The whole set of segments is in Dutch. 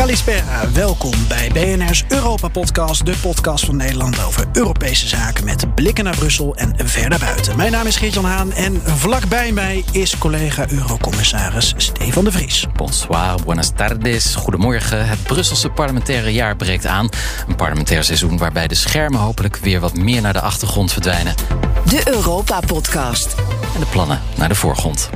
Kalispera, welkom bij BNR's Europa-podcast. De podcast van Nederland over Europese zaken met blikken naar Brussel en verder buiten. Mijn naam is Geert-Jan Haan en vlakbij mij is collega-eurocommissaris Stefan de Vries. Bonsoir, buenas tardes, goedemorgen. Het Brusselse parlementaire jaar breekt aan. Een parlementair seizoen waarbij de schermen hopelijk weer wat meer naar de achtergrond verdwijnen. De Europa-podcast. En de plannen naar de voorgrond.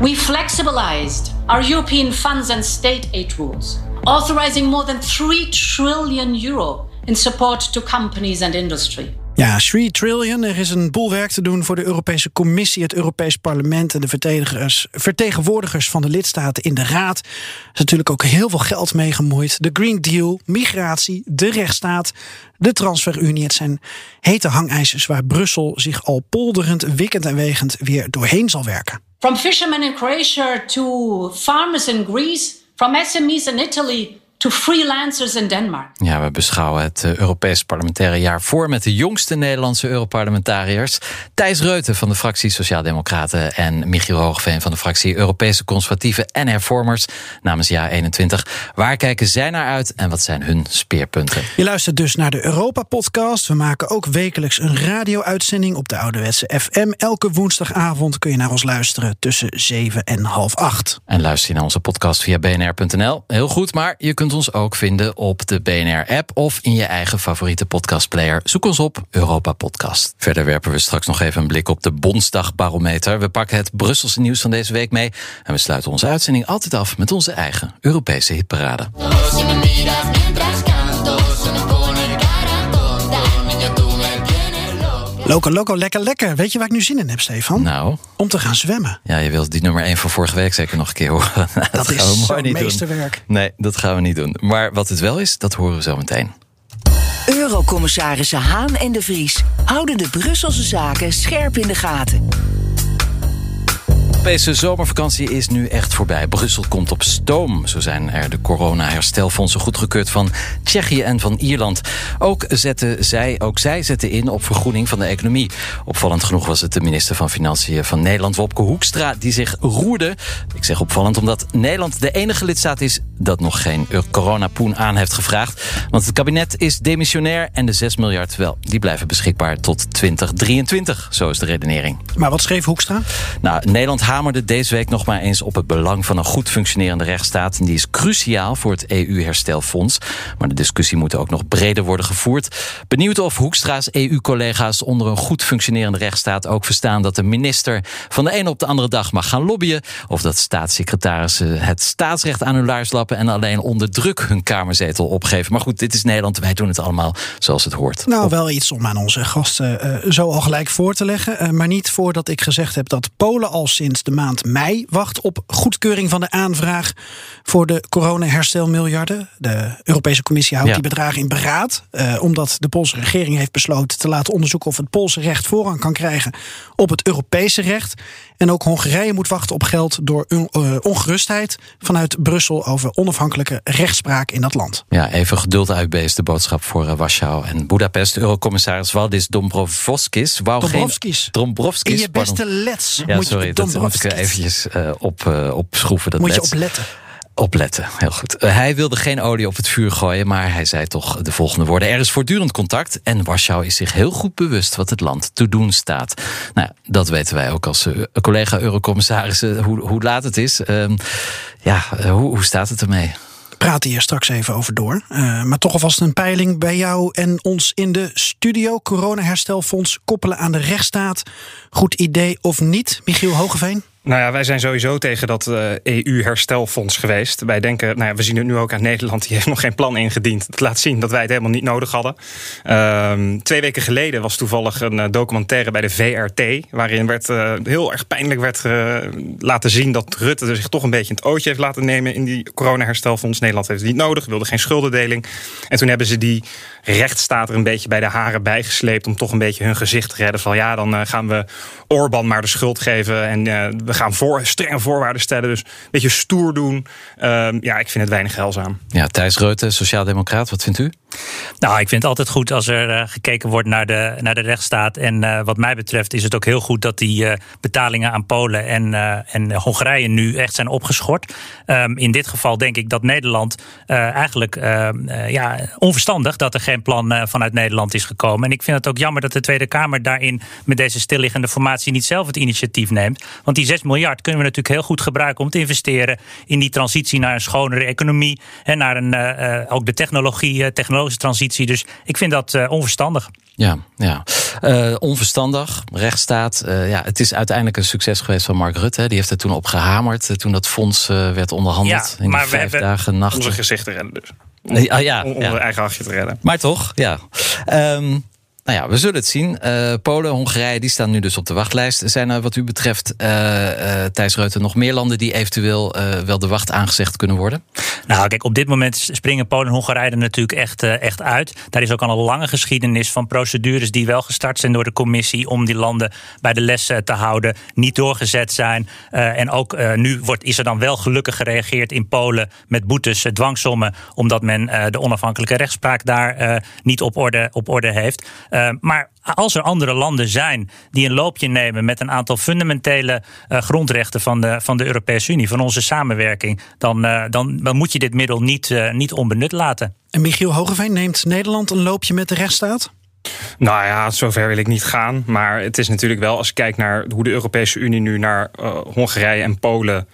We flexibilized our European funds and state aid rules, authorizing more than 3 trillion euro in support to companies and industry. Ja, 3 trillion. Er is een boel werk te doen voor de Europese Commissie, het Europees Parlement en de vertegenwoordigers, vertegenwoordigers van de lidstaten in de Raad. Er is natuurlijk ook heel veel geld mee gemoeid. De Green Deal, migratie, de rechtsstaat, de transferunie. Het zijn hete hangijzers waar Brussel zich al polderend, wikkend en wegend weer doorheen zal werken. From fishermen in Croatia to farmers in Greece, from SMEs in Italy to freelancers in Denmark. Ja, we beschouwen het uh, Europees parlementaire jaar voor met de jongste Nederlandse Europarlementariërs. Thijs Reuten van de fractie Sociaaldemocraten en Michiel Hoogveen van de fractie Europese Conservatieven en Hervormers namens jaar 21. Waar kijken zij naar uit en wat zijn hun speerpunten? Je luistert dus naar de Europa-podcast. We maken ook wekelijks een radio-uitzending op de ouderwetse FM. Elke woensdagavond kun je naar ons luisteren tussen 7 en half 8. En luister je naar onze podcast via bnr.nl. Heel goed, maar je kunt ons ook vinden op de BNR-app of in je eigen favoriete podcastplayer. Zoek ons op Europa Podcast. Verder werpen we straks nog even een blik op de Bondsdagbarometer. We pakken het Brusselse nieuws van deze week mee. En we sluiten onze uitzending altijd af met onze eigen Europese hitparade. Loco, loco, lekker, lekker. Weet je waar ik nu zin in heb, Stefan? Nou? Om te gaan zwemmen. Ja, je wilt die nummer 1 van vorige week zeker nog een keer horen. Dat, dat is zo'n meesterwerk. Doen. Nee, dat gaan we niet doen. Maar wat het wel is, dat horen we zo meteen. Eurocommissarissen Haan en de Vries houden de Brusselse zaken scherp in de gaten. De Europese zomervakantie is nu echt voorbij. Brussel komt op stoom. Zo zijn er de corona-herstelfondsen goedgekeurd van Tsjechië en van Ierland. Ook, zetten zij, ook zij zetten in op vergroening van de economie. Opvallend genoeg was het de minister van Financiën van Nederland, Wopke Hoekstra, die zich roerde. Ik zeg opvallend omdat Nederland de enige lidstaat is dat nog geen coronapoen aan heeft gevraagd. Want het kabinet is demissionair en de 6 miljard, wel, die blijven beschikbaar tot 2023. Zo is de redenering. Maar wat schreef Hoekstra? Nou, Nederland hamerde deze week nog maar eens op het belang van een goed functionerende rechtsstaat. En die is cruciaal voor het EU-herstelfonds. Maar de discussie moet ook nog breder worden gevoerd. Benieuwd of Hoekstra's EU-collega's onder een goed functionerende rechtsstaat ook verstaan dat de minister van de ene op de andere dag mag gaan lobbyen. Of dat staatssecretarissen het staatsrecht aan hun laars lappen en alleen onder druk hun kamerzetel opgeven. Maar goed, dit is Nederland. Wij doen het allemaal zoals het hoort. Nou, wel iets om aan onze gasten uh, zo al gelijk voor te leggen. Uh, maar niet voordat ik gezegd heb dat Polen al sinds de maand mei wacht op goedkeuring van de aanvraag voor de corona-herstelmiljarden. De Europese Commissie houdt ja. die bedragen in beraad, uh, omdat de Poolse regering heeft besloten te laten onderzoeken of het Poolse recht voorrang kan krijgen op het Europese recht. En ook Hongarije moet wachten op geld door uh, ongerustheid vanuit Brussel over onafhankelijke rechtspraak in dat land. Ja, even geduld uitbeest de boodschap voor uh, Warschau en Budapest. Eurocommissaris Valdis Dombrovskis wou Dombrovskis. geen Dombrovskis. In je beste lets ja, moet sorry, je dat moet ik eventjes uh, op, uh, opschroeven. Dat moet je opletten. Opletten, heel goed. Uh, hij wilde geen olie op het vuur gooien, maar hij zei toch de volgende woorden. Er is voortdurend contact en Warschau is zich heel goed bewust wat het land te doen staat. Nou, dat weten wij ook als uh, collega-eurocommissarissen, hoe, hoe laat het is. Uh, ja, hoe, hoe staat het ermee? praten hier straks even over door. Maar toch alvast een peiling bij jou en ons in de studio. Corona-herstelfonds koppelen aan de rechtsstaat. Goed idee of niet, Michiel Hogeveen? Nou ja, wij zijn sowieso tegen dat uh, EU-herstelfonds geweest. Wij denken, nou ja, we zien het nu ook aan Nederland, die heeft nog geen plan ingediend. Dat laat zien dat wij het helemaal niet nodig hadden. Uh, twee weken geleden was toevallig een uh, documentaire bij de VRT, waarin werd uh, heel erg pijnlijk werd laten zien dat Rutte zich toch een beetje het ootje heeft laten nemen in die corona-herstelfonds. Nederland heeft het niet nodig, wilde geen schuldendeling. En toen hebben ze die rechtsstaat er een beetje bij de haren bijgesleept om toch een beetje hun gezicht te redden. Van ja, dan gaan we Orbán maar de schuld geven en we gaan voor, strenge voorwaarden stellen. Dus een beetje stoer doen. Uh, ja, ik vind het weinig heilzaam. Ja, Thijs Reuten, Sociaaldemocraat, wat vindt u? Nou, ik vind het altijd goed als er uh, gekeken wordt naar de, naar de rechtsstaat. En uh, wat mij betreft is het ook heel goed dat die uh, betalingen aan Polen en, en Hongarije nu echt zijn opgeschort. Um, in dit geval denk ik dat Nederland eigenlijk ja, onverstandig dat er geen plan vanuit Nederland is gekomen. En ik vind het ook jammer dat de Tweede Kamer daarin met deze stilliggende formatie niet zelf het initiatief neemt. Want die 6 miljard kunnen we natuurlijk heel goed gebruiken om te investeren in die transitie naar een schonere economie en naar een, ook de technologie, technologische transitie. Dus ik vind dat uh, onverstandig. Ja, ja. Uh, onverstandig, rechtsstaat. Uh, ja, het is uiteindelijk een succes geweest van Mark Rutte. Die heeft er toen op gehamerd toen dat fonds werd onderhandeld. Ja, in maar vijf dagen nachten. Onze gezichten redden dus. Om, ah, ja, om onze eigen hachje te redden. Maar toch, ja. Um, nou ja, we zullen het zien. Uh, Polen, Hongarije, die staan nu dus op de wachtlijst. Zijn er wat u betreft, uh, Thijs Reuten, nog meer landen die eventueel wel de wacht aangezegd kunnen worden? Nou, kijk, op dit moment springen Polen en Hongarije er natuurlijk echt, echt uit. Daar is ook al een lange geschiedenis van procedures die wel gestart zijn door de commissie om die landen bij de les te houden, niet doorgezet zijn. en ook nu wordt, is er dan wel gelukkig gereageerd in Polen met boetes, dwangsommen, omdat men de onafhankelijke rechtspraak daar niet op orde, op orde heeft. Uh, maar als er andere landen zijn die een loopje nemen met een aantal fundamentele uh, grondrechten van de, van de Europese Unie, van onze samenwerking, dan, uh, dan, dan moet je dit middel niet, uh, niet onbenut laten. En Michiel Hogeveen neemt Nederland een loopje met de rechtsstaat? Nou ja, zover wil ik niet gaan. Maar het is natuurlijk wel, als je kijkt naar hoe de Europese Unie nu naar Hongarije en Polen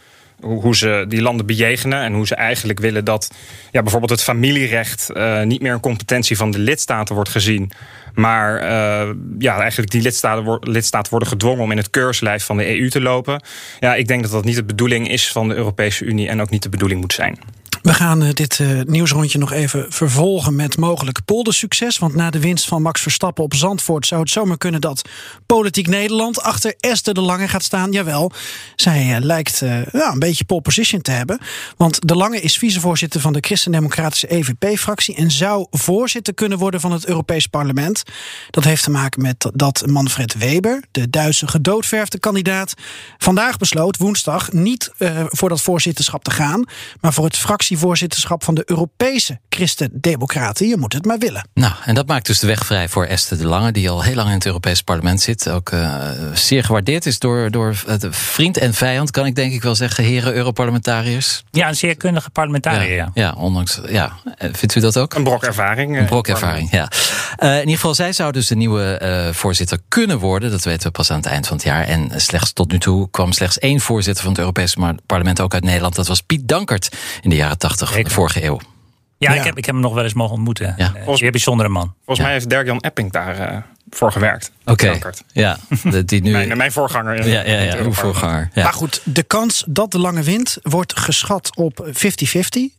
hoe ze die landen bejegenen en hoe ze eigenlijk willen dat ja, bijvoorbeeld het familierecht uh, niet meer een competentie van de lidstaten wordt gezien. Maar uh, ja, eigenlijk die lidstaten, lidstaten worden gedwongen om in het keurslijf van de EU te lopen. Ja, ik denk dat dat niet de bedoeling is van de Europese Unie en ook niet de bedoeling moet zijn. We gaan uh, dit uh, nieuwsrondje nog even vervolgen met mogelijk poldersucces. Want na de winst van Max Verstappen op Zandvoort zou het zomaar kunnen dat Politiek Nederland achter Esther de Lange gaat staan. Jawel, zij uh, lijkt een beetje pole position te hebben. Want de Lange is vicevoorzitter van de Christen-Democratische EVP-fractie en zou voorzitter kunnen worden van het Europees Parlement. Dat heeft te maken met dat Manfred Weber, de Duitse gedoodverfde kandidaat, vandaag besloot, woensdag, niet voor dat voorzitterschap te gaan, maar voor het fractie voorzitterschap van de Europese Christen-Democraten. Je moet het maar willen. Nou, en dat maakt dus de weg vrij voor Esther de Lange, die al heel lang in het Europese parlement zit. Ook uh, zeer gewaardeerd is door, door vriend en vijand, kan ik denk ik wel zeggen, heren Europarlementariërs. Ja, een zeer kundige parlementariër. Ja, ja. ondanks. Ja. Eh, vindt u dat ook? Een brok ervaring. Een brok ervaring, ja. Uh, in ieder geval, zij zou dus de nieuwe uh, voorzitter kunnen worden. Dat weten we pas aan het eind van het jaar. En slechts tot nu toe kwam slechts één voorzitter van het Europese parlement ook uit Nederland. Dat was Piet Dankert in de jaren 80 van de vorige eeuw. Ja, ja, Ik, heb, ik heb hem nog wel eens mogen ontmoeten. Ja. Uh, zeer bijzondere man. Volgens mij heeft Dirk-Jan Epping daar uh, voor gewerkt. Oké, okay. ja. Die nu... mijn, mijn voorganger. In, ja, ja, ja, uw voorganger. Ja. Maar goed, de kans dat de lange wind wordt geschat op 50-50.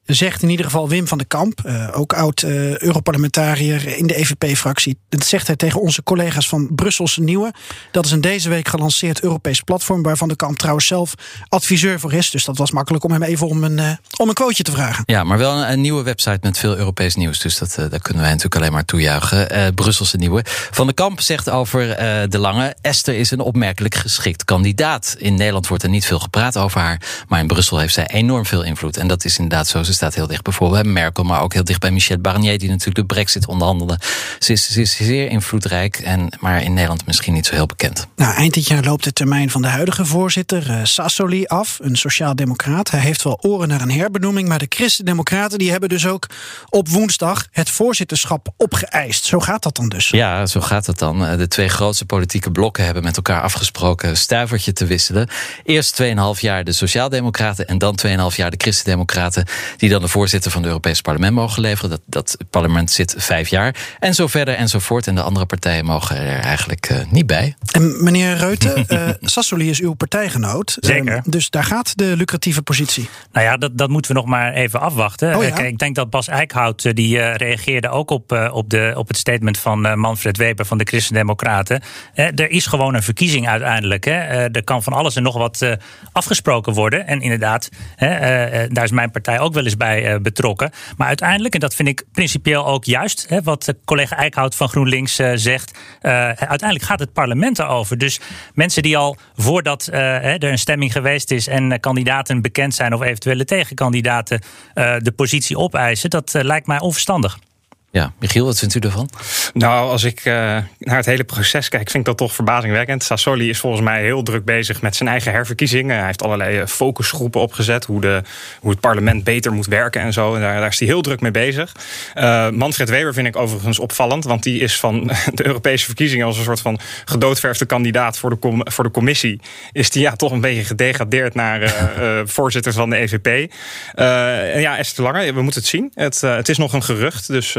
Zegt in ieder geval Wim van den Kamp, uh, ook oud uh, Europarlementariër in de EVP-fractie. Dat zegt hij tegen onze collega's van Brusselse Nieuwe. Dat is een deze week gelanceerd Europees platform... waarvan de Kamp trouwens zelf adviseur voor is. Dus dat was makkelijk om hem even om een, uh, om een quoteje te vragen. Ja, maar wel een, een, nieuwe website met veel Europees nieuws. Dus dat, daar kunnen wij natuurlijk alleen maar toejuichen. Brusselse Nieuwe. Van den Kamp zegt over uh, De Lange. Esther is een opmerkelijk geschikt kandidaat. In Nederland wordt er niet veel gepraat over haar. Maar in Brussel heeft zij enorm veel invloed. En dat is inderdaad zo. Ze staat heel dicht bijvoorbeeld bij Merkel. Maar ook heel dicht bij Michel Barnier. Die natuurlijk de brexit onderhandelde. Ze is, ze is zeer invloedrijk. En, maar in Nederland misschien niet zo heel bekend. Nou, eind dit jaar loopt de termijn van de huidige voorzitter uh, Sassoli af. Een sociaal-democraat. Hij heeft wel oren naar een herbenoeming. Maar de christen-democraten die hebben dus ook op woensdag het voorzitterschap opgeëist. Zo gaat dat dan dus. Ja, zo gaat het dan. Eh, de twee grootste politieke blokken hebben met elkaar afgesproken stuivertje te wisselen. Eerst 2,5 jaar de Sociaaldemocraten en dan 2,5 jaar de Christendemocraten, die dan de voorzitter van het Europees Parlement mogen leveren. Dat, dat parlement zit vijf jaar. En zo verder en zo voort. En de andere partijen mogen er eigenlijk uh, niet bij. En meneer Reuten, uh, Sassoli is uw partijgenoot. Zeker. Uh, dus daar gaat de lucratieve positie. Nou ja, dat, dat moeten we nog maar even afwachten. Oh ja? Kijk, ik denk dat Bas Eickhout, die reageerde ook op, op, de, op het statement van Manfred Weber van de Christendemocraten er is gewoon een verkiezing uiteindelijk. Er kan van alles en nog wat eh, afgesproken worden. En inderdaad, eh, eh, daar is mijn partij ook wel eens bij betrokken. Maar uiteindelijk, en dat vind ik principieel ook juist, wat collega Eickhout van GroenLinks zegt. uiteindelijk gaat het parlement erover. Dus mensen die al voordat er een stemming geweest is en kandidaten bekend zijn of eventuele tegenkandidaten de positie opeisen, dat lijkt mij onverstandig. Ja, Michiel, wat vindt u ervan? Nou, als ik uh, naar het hele proces kijk, vind ik dat toch verbazingwekkend. Sassoli is volgens mij heel druk bezig met zijn eigen herverkiezingen. Hij heeft allerlei eh, focusgroepen opgezet, hoe, de, hoe het parlement beter moet werken en zo. En daar, daar is hij heel druk mee bezig. Uh, Manfred Weber vind ik overigens opvallend, want die is van de Europese verkiezingen als een soort van gedoodverfde kandidaat voor de, com voor de commissie. Is die ja toch een beetje gedegradeerd naar uh, voorzitter van de EVP. en ja, Esther Lange, we moeten het zien. Het, het is nog een gerucht, dus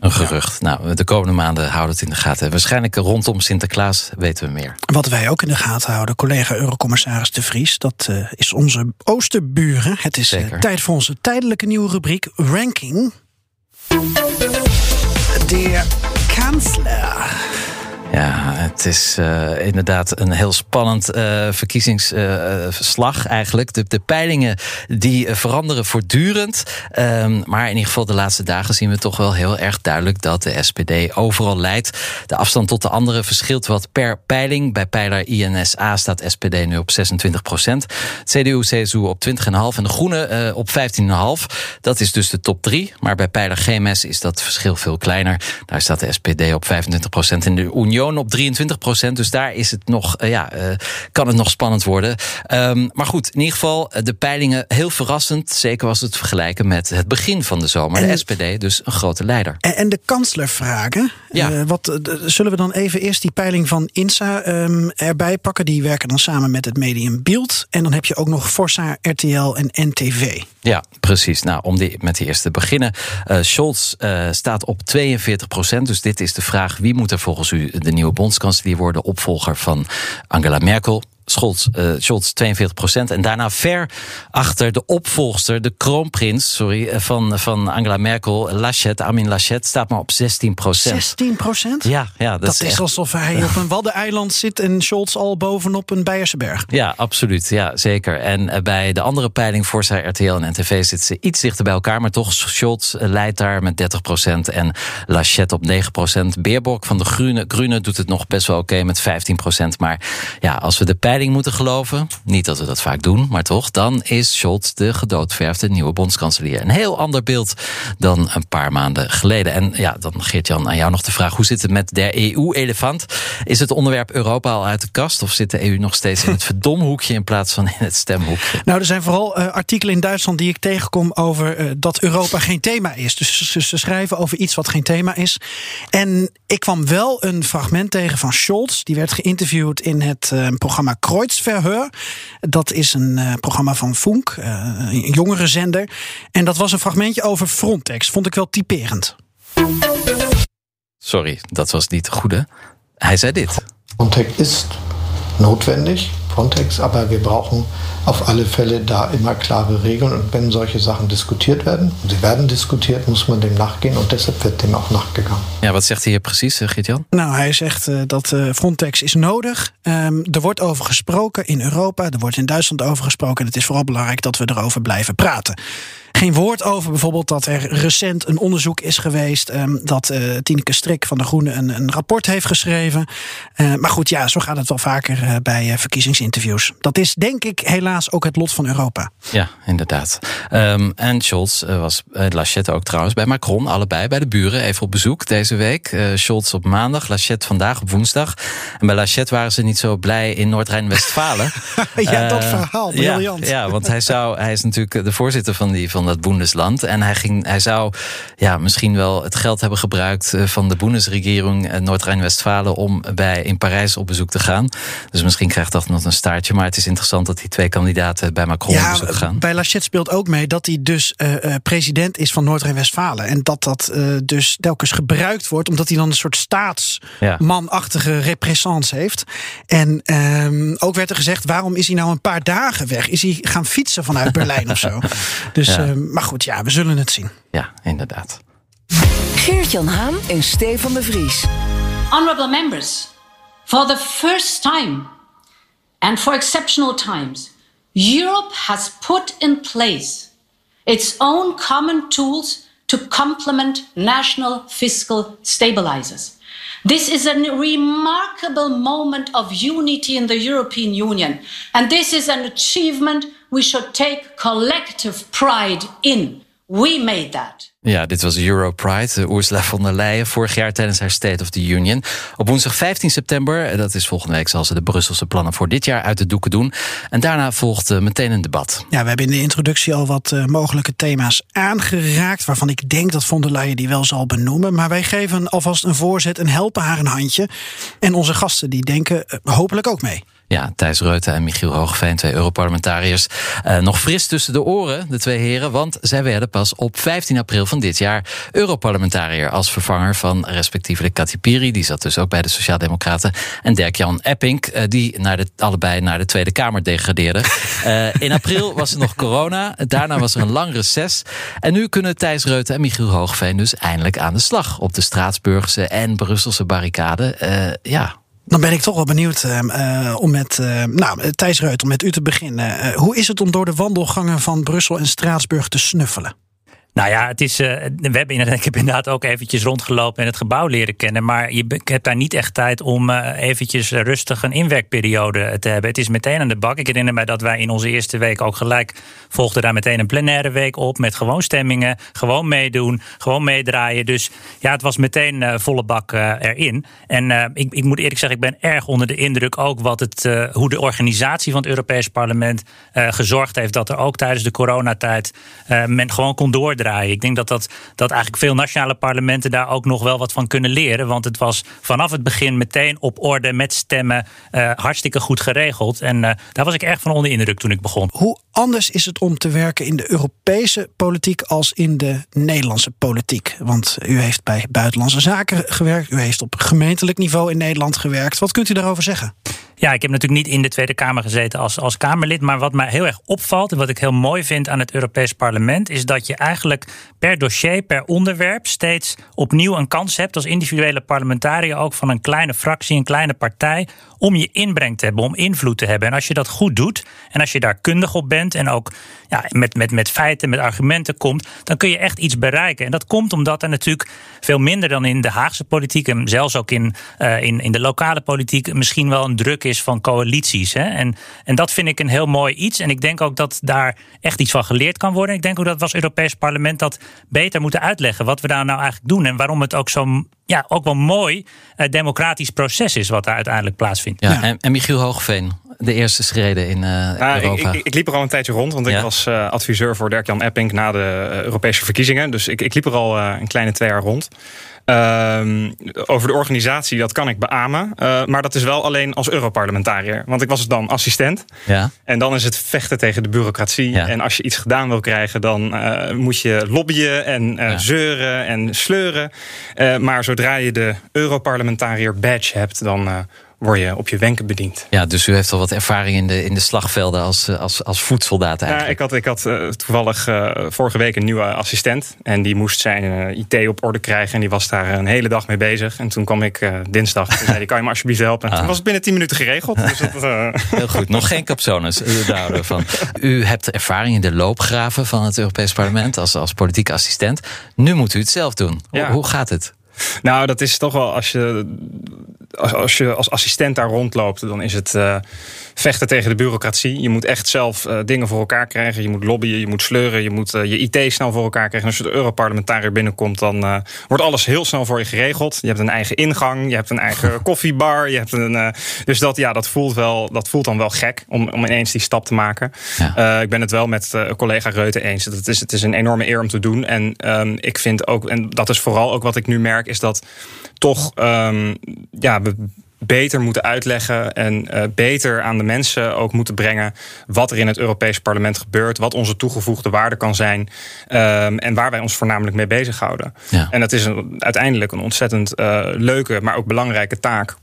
een gerucht. Nou, de komende maanden houden het in de gaten. Waarschijnlijk rondom Sinterklaas weten we meer. Wat wij ook in de gaten houden, collega Eurocommissaris De Vries, dat uh, is onze oosterburen. Het is uh, tijd voor onze tijdelijke nieuwe rubriek Ranking. De kansler. Ja, het is uh, inderdaad een heel spannend uh, verkiezingsverslag uh, eigenlijk. De, de, peilingen die veranderen voortdurend. Um, maar in ieder geval de laatste dagen zien we toch wel heel erg duidelijk dat de SPD overal leidt. De afstand tot de anderen verschilt wat per peiling. Bij peiler INSA staat SPD nu op 26 procent. CDU, CSU op 20,5 en de Groenen op 15,5. Dat is dus de top 3. Maar bij peiler GMS is dat verschil veel kleiner. Daar staat de SPD op 25 procent en de Union op 23 procent. Dus daar is het nog, uh, ja, uh, kan het nog spannend worden. Um, maar goed, in ieder geval de peilingen heel verrassend. Zeker als we het vergelijken met het begin van de zomer. En, de SPD dus een grote leider. En, en de kansler vragen. Ja. Uh, wat, zullen we dan even eerst die peiling van INSA um, erbij pakken? Die werken dan samen met het medium Beeld. En dan heb je ook nog Forza, RTL en NTV. Ja, precies. Nou, om die, met die eerste te beginnen. Uh, Scholz staat op 42 procent. Dus dit is de vraag: wie moet er volgens u de nieuwe bondskanselier worden? Opvolger van Angela Merkel. Scholz, uh, Scholz 42 procent. En daarna ver achter de opvolgster, de kroonprins sorry, van, van Angela Merkel, Laschet, Amin Laschet, staat maar op 16 procent. 16 procent? Ja, ja, dat, dat is, alsof hij op een waddeneiland zit en Scholz al bovenop een Beierse berg. Ja, absoluut. Ja, zeker. En bij de andere peiling, Forza, RTL en NTV, zitten ze iets dichter bij elkaar. Maar toch, Scholz leidt daar met 30 procent en Laschet op 9 procent. Beerbock van de Groene, Groene doet het nog best wel oké okay met 15 procent. Maar ja, als we de peiling moeten geloven, niet dat we dat vaak doen, maar toch, dan is Scholz de gedoodverfde nieuwe bondskanselier. Een heel ander beeld dan een paar maanden geleden. En ja, dan Geert-Jan, aan jou nog de vraag: hoe zit het met de EU-elefant? Is het onderwerp Europa al uit de kast of zit de EU nog steeds in het verdomhoekje in plaats van in het stemhoekje? Nou, er zijn vooral uh, artikelen in Duitsland die ik tegenkom over uh, dat Europa geen thema is. Dus ze, ze schrijven over iets wat geen thema is. En ik kwam wel een fragment tegen van Scholz. Die werd geïnterviewd in het uh, programma Kreuzverheur. Dat is een uh, programma van Funk, uh, een jongere zender. En dat was een fragmentje over Frontex. Vond ik wel typerend. Sorry, dat was niet het goede. Hij zei dit. Frontex is notwendig, Frontex, aber wir brauchen auf alle Fälle da immer klare Regeln. Und wenn solche Sachen diskutiert werden, und sie werden diskutiert, muss man dem nachgehen. Und deshalb wird dem auch nachgegangen. Ja, wat zegt hij hier precies, Geert-Jan? Nou, hij zegt uh, dat uh, Frontex is nodig. Um, er wordt over gesproken in Europa, er wordt in Duitsland over gesproken. En het is vooral belangrijk dat we erover blijven praten geen woord over bijvoorbeeld dat er recent een onderzoek is geweest. Um, dat uh, Tineke Strik van de Groenen een, een rapport heeft geschreven. Uh, maar goed, ja, zo gaat het wel vaker uh, bij verkiezingsinterviews. Dat is denk ik helaas ook het lot van Europa. Ja, inderdaad. Um, en Scholz was, Laschet ook trouwens, bij Macron, allebei bij de buren, even op bezoek deze week. Scholz op maandag, Laschet vandaag op woensdag. En bij Laschet waren ze niet zo blij in Noord-Rijn-Westfalen. ja, dat verhaal, briljant. Ja, ja, want hij, zou, hij is natuurlijk de voorzitter van die. Van dat Bundesland. En hij, ging, hij zou ja, misschien wel het geld hebben gebruikt van de Bundesregering Noord-Rijn-Westfalen om bij, in Parijs op bezoek te gaan. Dus misschien krijgt dat nog een staartje. Maar het is interessant dat die twee kandidaten bij Macron ja, op bezoek gaan. Bij Laschet speelt ook mee dat hij dus uh, uh, president is van Noord-Rijn-Westfalen. En dat dat uh, dus telkens gebruikt wordt, omdat hij dan een soort staatsmanachtige ja. repressance heeft. En um, ook werd er gezegd, waarom is hij nou een paar dagen weg? Is hij gaan fietsen vanuit Berlijn of zo? Dus ja. Um, maar goed, ja, we zullen het zien. Ja, inderdaad. Geert-Jan Haan en Stefan de Vries. Honorable members, for the first time and for exceptional times, Europe has put in place its own common tools to complement national fiscal stabilizers. This is a remarkable moment of unity in the European Union, and this is an achievement we should take collective pride in. We made that. Ja, dit was Europride. Ursula von der Leyen vorig jaar tijdens haar State of the Union. Op woensdag 15 september, dat is volgende week, zal ze de Brusselse plannen voor dit jaar uit de doeken doen. En daarna volgt uh, meteen een debat. Ja, we hebben in de introductie al wat uh, mogelijke thema's aangeraakt. Waarvan ik denk dat von der Leyen die wel zal benoemen. Maar wij geven alvast een voorzet en helpen haar een handje. En onze gasten die denken uh, hopelijk ook mee. Ja, Thijs Reuten en Michiel Hoogveen, twee Europarlementariërs. Uh, nog fris tussen de oren, de twee heren. Want zij werden pas op 15 april van dit jaar Europarlementariër. Als vervanger van respectievelijk Kati Piri. Die zat dus ook bij de Sociaaldemocraten. En Dirk-Jan Epping, uh, die naar de, allebei naar de Tweede Kamer degradeerde. Uh, in april was er nog corona. Daarna was er een lang reces. En nu kunnen Thijs Reuten en Michiel Hoogveen dus eindelijk aan de slag. Op de Straatsburgse en Brusselse barricade. ja, dan ben ik toch wel benieuwd uh, om met uh, nou, Thijs Reut, om met u te beginnen. Uh, hoe is het om door de wandelgangen van Brussel en Straatsburg te snuffelen? Nou ja, het is, uh, we hebben inderdaad, ik heb inderdaad ook eventjes rondgelopen en het gebouw leren kennen. Maar je hebt daar niet echt tijd om uh, eventjes rustig een inwerkperiode te hebben. Het is meteen aan de bak. Ik herinner me dat wij in onze eerste week ook gelijk volgden daar meteen een plenaire week op. Met gewoon stemmingen, gewoon meedoen, gewoon meedraaien. Dus ja, het was meteen uh, volle bak erin. En ik, ik, moet eerlijk zeggen, ik ben erg onder de indruk ook wat het, hoe de organisatie van het Europees Parlement gezorgd heeft dat er ook tijdens de coronatijd men gewoon kon doordraaien. Ik denk dat, dat, dat eigenlijk veel nationale parlementen daar ook nog wel wat van kunnen leren. Want het was vanaf het begin meteen op orde met stemmen. Uh, hartstikke goed geregeld. En uh, daar was ik erg van onder indruk toen ik begon. Hoe anders is het om te werken in de Europese politiek als in de Nederlandse politiek? Want u heeft bij Buitenlandse Zaken gewerkt. U heeft op gemeentelijk niveau in Nederland gewerkt. Wat kunt u daarover zeggen? Ja, ik heb natuurlijk niet in de Tweede Kamer gezeten als, als Kamerlid. Maar wat mij heel erg opvalt en wat ik heel mooi vind aan het Europees Parlement. is dat je eigenlijk per dossier, per onderwerp. steeds opnieuw een kans hebt als individuele parlementariër. ook van een kleine fractie, een kleine partij. Om je inbreng te hebben, om invloed te hebben. En als je dat goed doet en als je daar kundig op bent. en ook ja, met, met, met feiten, met argumenten komt. dan kun je echt iets bereiken. En dat komt omdat er natuurlijk veel minder dan in de Haagse politiek. en zelfs ook in, uh, in, in de lokale politiek. misschien wel een druk is van coalities. Hè? En, en dat vind ik een heel mooi iets. En ik denk ook dat daar echt iets van geleerd kan worden. Ik denk ook dat we als Europees Parlement dat beter moeten uitleggen. Wat we daar nou eigenlijk doen. En waarom het ook zo'n ja, ook wel mooi uh, democratisch proces is wat daar uiteindelijk plaatsvindt. Ja, En, en Michiel Hoogveen, de eerste schreden in uh, ja, Europa. Ik, ik, ik, liep er al een tijdje rond, want ik was uh, adviseur voor Dirk-Jan Epping na de Europese verkiezingen. Dus ik, ik liep er al een kleine twee jaar rond. Uh, over de organisatie, dat kan ik beamen. Uh, maar dat is wel alleen als Europarlementariër. Want ik was dan assistent. Ja. En dan is het vechten tegen de bureaucratie. Ja. En als je iets gedaan wil krijgen, dan uh, moet je lobbyen en ja. zeuren en sleuren. maar zodra je de Europarlementariër badge hebt, dan word je op je wenken bediend. Ja, dus u heeft al wat ervaring in de, in de slagvelden als, als, als voedsoldaat eigenlijk. Ja, ik had, ik had uh, toevallig uh, vorige week een nieuwe assistent. En die moest zijn uh, IT op orde krijgen. En die was daar een hele dag mee bezig. En toen kwam ik dinsdag. Toen zei hij, kan je me alsjeblieft helpen? En ah. toen was het binnen 10 minuten geregeld. Dus dat, Heel goed, nog geen capsones. van. U hebt ervaring in de loopgraven van het Europees Parlement als, als politieke assistent. Nu moet u het zelf doen. Ja. Hoe, hoe gaat het? Nou, dat is toch wel als je als, als je als assistent daar rondloopt, dan is het uh, vechten tegen de bureaucratie. Je moet echt zelf uh, dingen voor elkaar krijgen. Je moet lobbyen, je moet sleuren, je moet uh, je IT snel voor elkaar krijgen. En als je de Europarlementariër binnenkomt, dan wordt alles heel snel voor je geregeld. Je hebt een eigen ingang, je hebt een eigen koffiebar. Je hebt een, dus dat, ja, dat, voelt wel, dat voelt dan wel gek om, om ineens die stap te maken. Ja. ik ben het wel met collega Reuten eens. Het is, het is een enorme eer om te doen. En um, ik vind ook, en dat is vooral ook wat ik nu merk, is dat toch um, ja, we beter moeten uitleggen en uh, beter aan de mensen ook moeten brengen wat er in het Europees Parlement gebeurt, wat onze toegevoegde waarde kan zijn um, en waar wij ons voornamelijk mee bezighouden. Ja. En dat is een, uiteindelijk een ontzettend uh, leuke, maar ook belangrijke taak.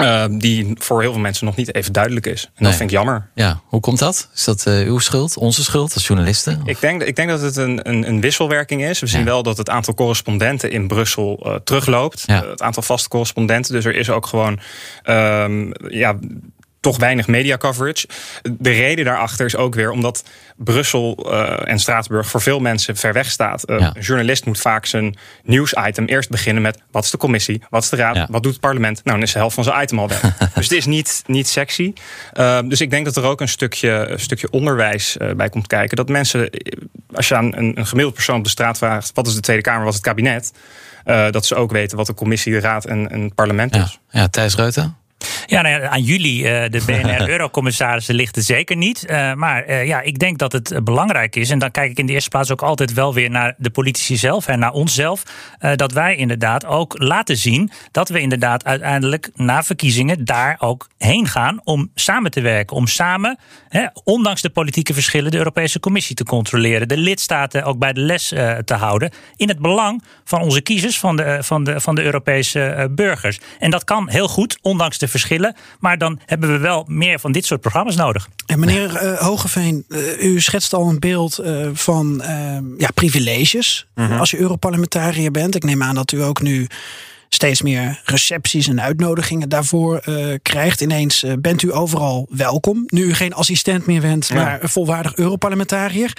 Uh, die voor heel veel mensen nog niet even duidelijk is. En nee. dat vind ik jammer. Ja, hoe komt dat? Is dat uh, uw schuld, onze schuld als journalisten? Ik denk, ik denk dat het een, een, een wisselwerking is. We zien wel dat het aantal correspondenten in Brussel uh, terugloopt. Ja. het aantal vaste correspondenten. Dus er is ook gewoon um, ja, toch weinig media coverage. De reden daarachter is ook weer omdat Brussel uh, en Straatsburg voor veel mensen ver weg staat. Uh, ja. Een journalist moet vaak zijn nieuwsitem eerst beginnen met wat is de commissie, wat is de raad, ja. wat doet het parlement. Nou, dan is de helft van zijn item al weg. dus het is niet, niet sexy. Uh, dus ik denk dat er ook een stukje, een stukje onderwijs bij komt kijken. Dat mensen als je aan een, een gemiddeld persoon op de straat vraagt: wat is de Tweede Kamer, wat is het kabinet? Dat ze ook weten wat de commissie, de raad en, en het parlement is. Ja, ja Thijs Reuten? Ja, nou ja, aan jullie, uh, de BNR-eurocommissarissen, ligt het zeker niet. Uh, maar uh, ja, ik denk dat het belangrijk is. En dan kijk ik in de eerste plaats ook altijd wel weer naar de politici zelf en naar onszelf. dat wij inderdaad ook laten zien dat we inderdaad uiteindelijk na verkiezingen daar ook heen gaan om samen te werken. Om samen, hè, ondanks de politieke verschillen, de Europese Commissie te controleren. De lidstaten ook bij de les te houden. In het belang van onze kiezers, van de, van de, van de Europese burgers. En dat kan heel goed, ondanks de verschillen. Maar dan hebben we wel meer van dit soort programma's nodig. En meneer uh, Hogeveen, uh, u schetst al een beeld uh, van ja, privileges Mhm. als je Europarlementariër bent. Ik neem aan dat u ook nu steeds meer recepties en uitnodigingen daarvoor krijgt. Ineens bent u overal welkom. Nu u geen assistent meer bent, Ja. maar een volwaardig Europarlementariër.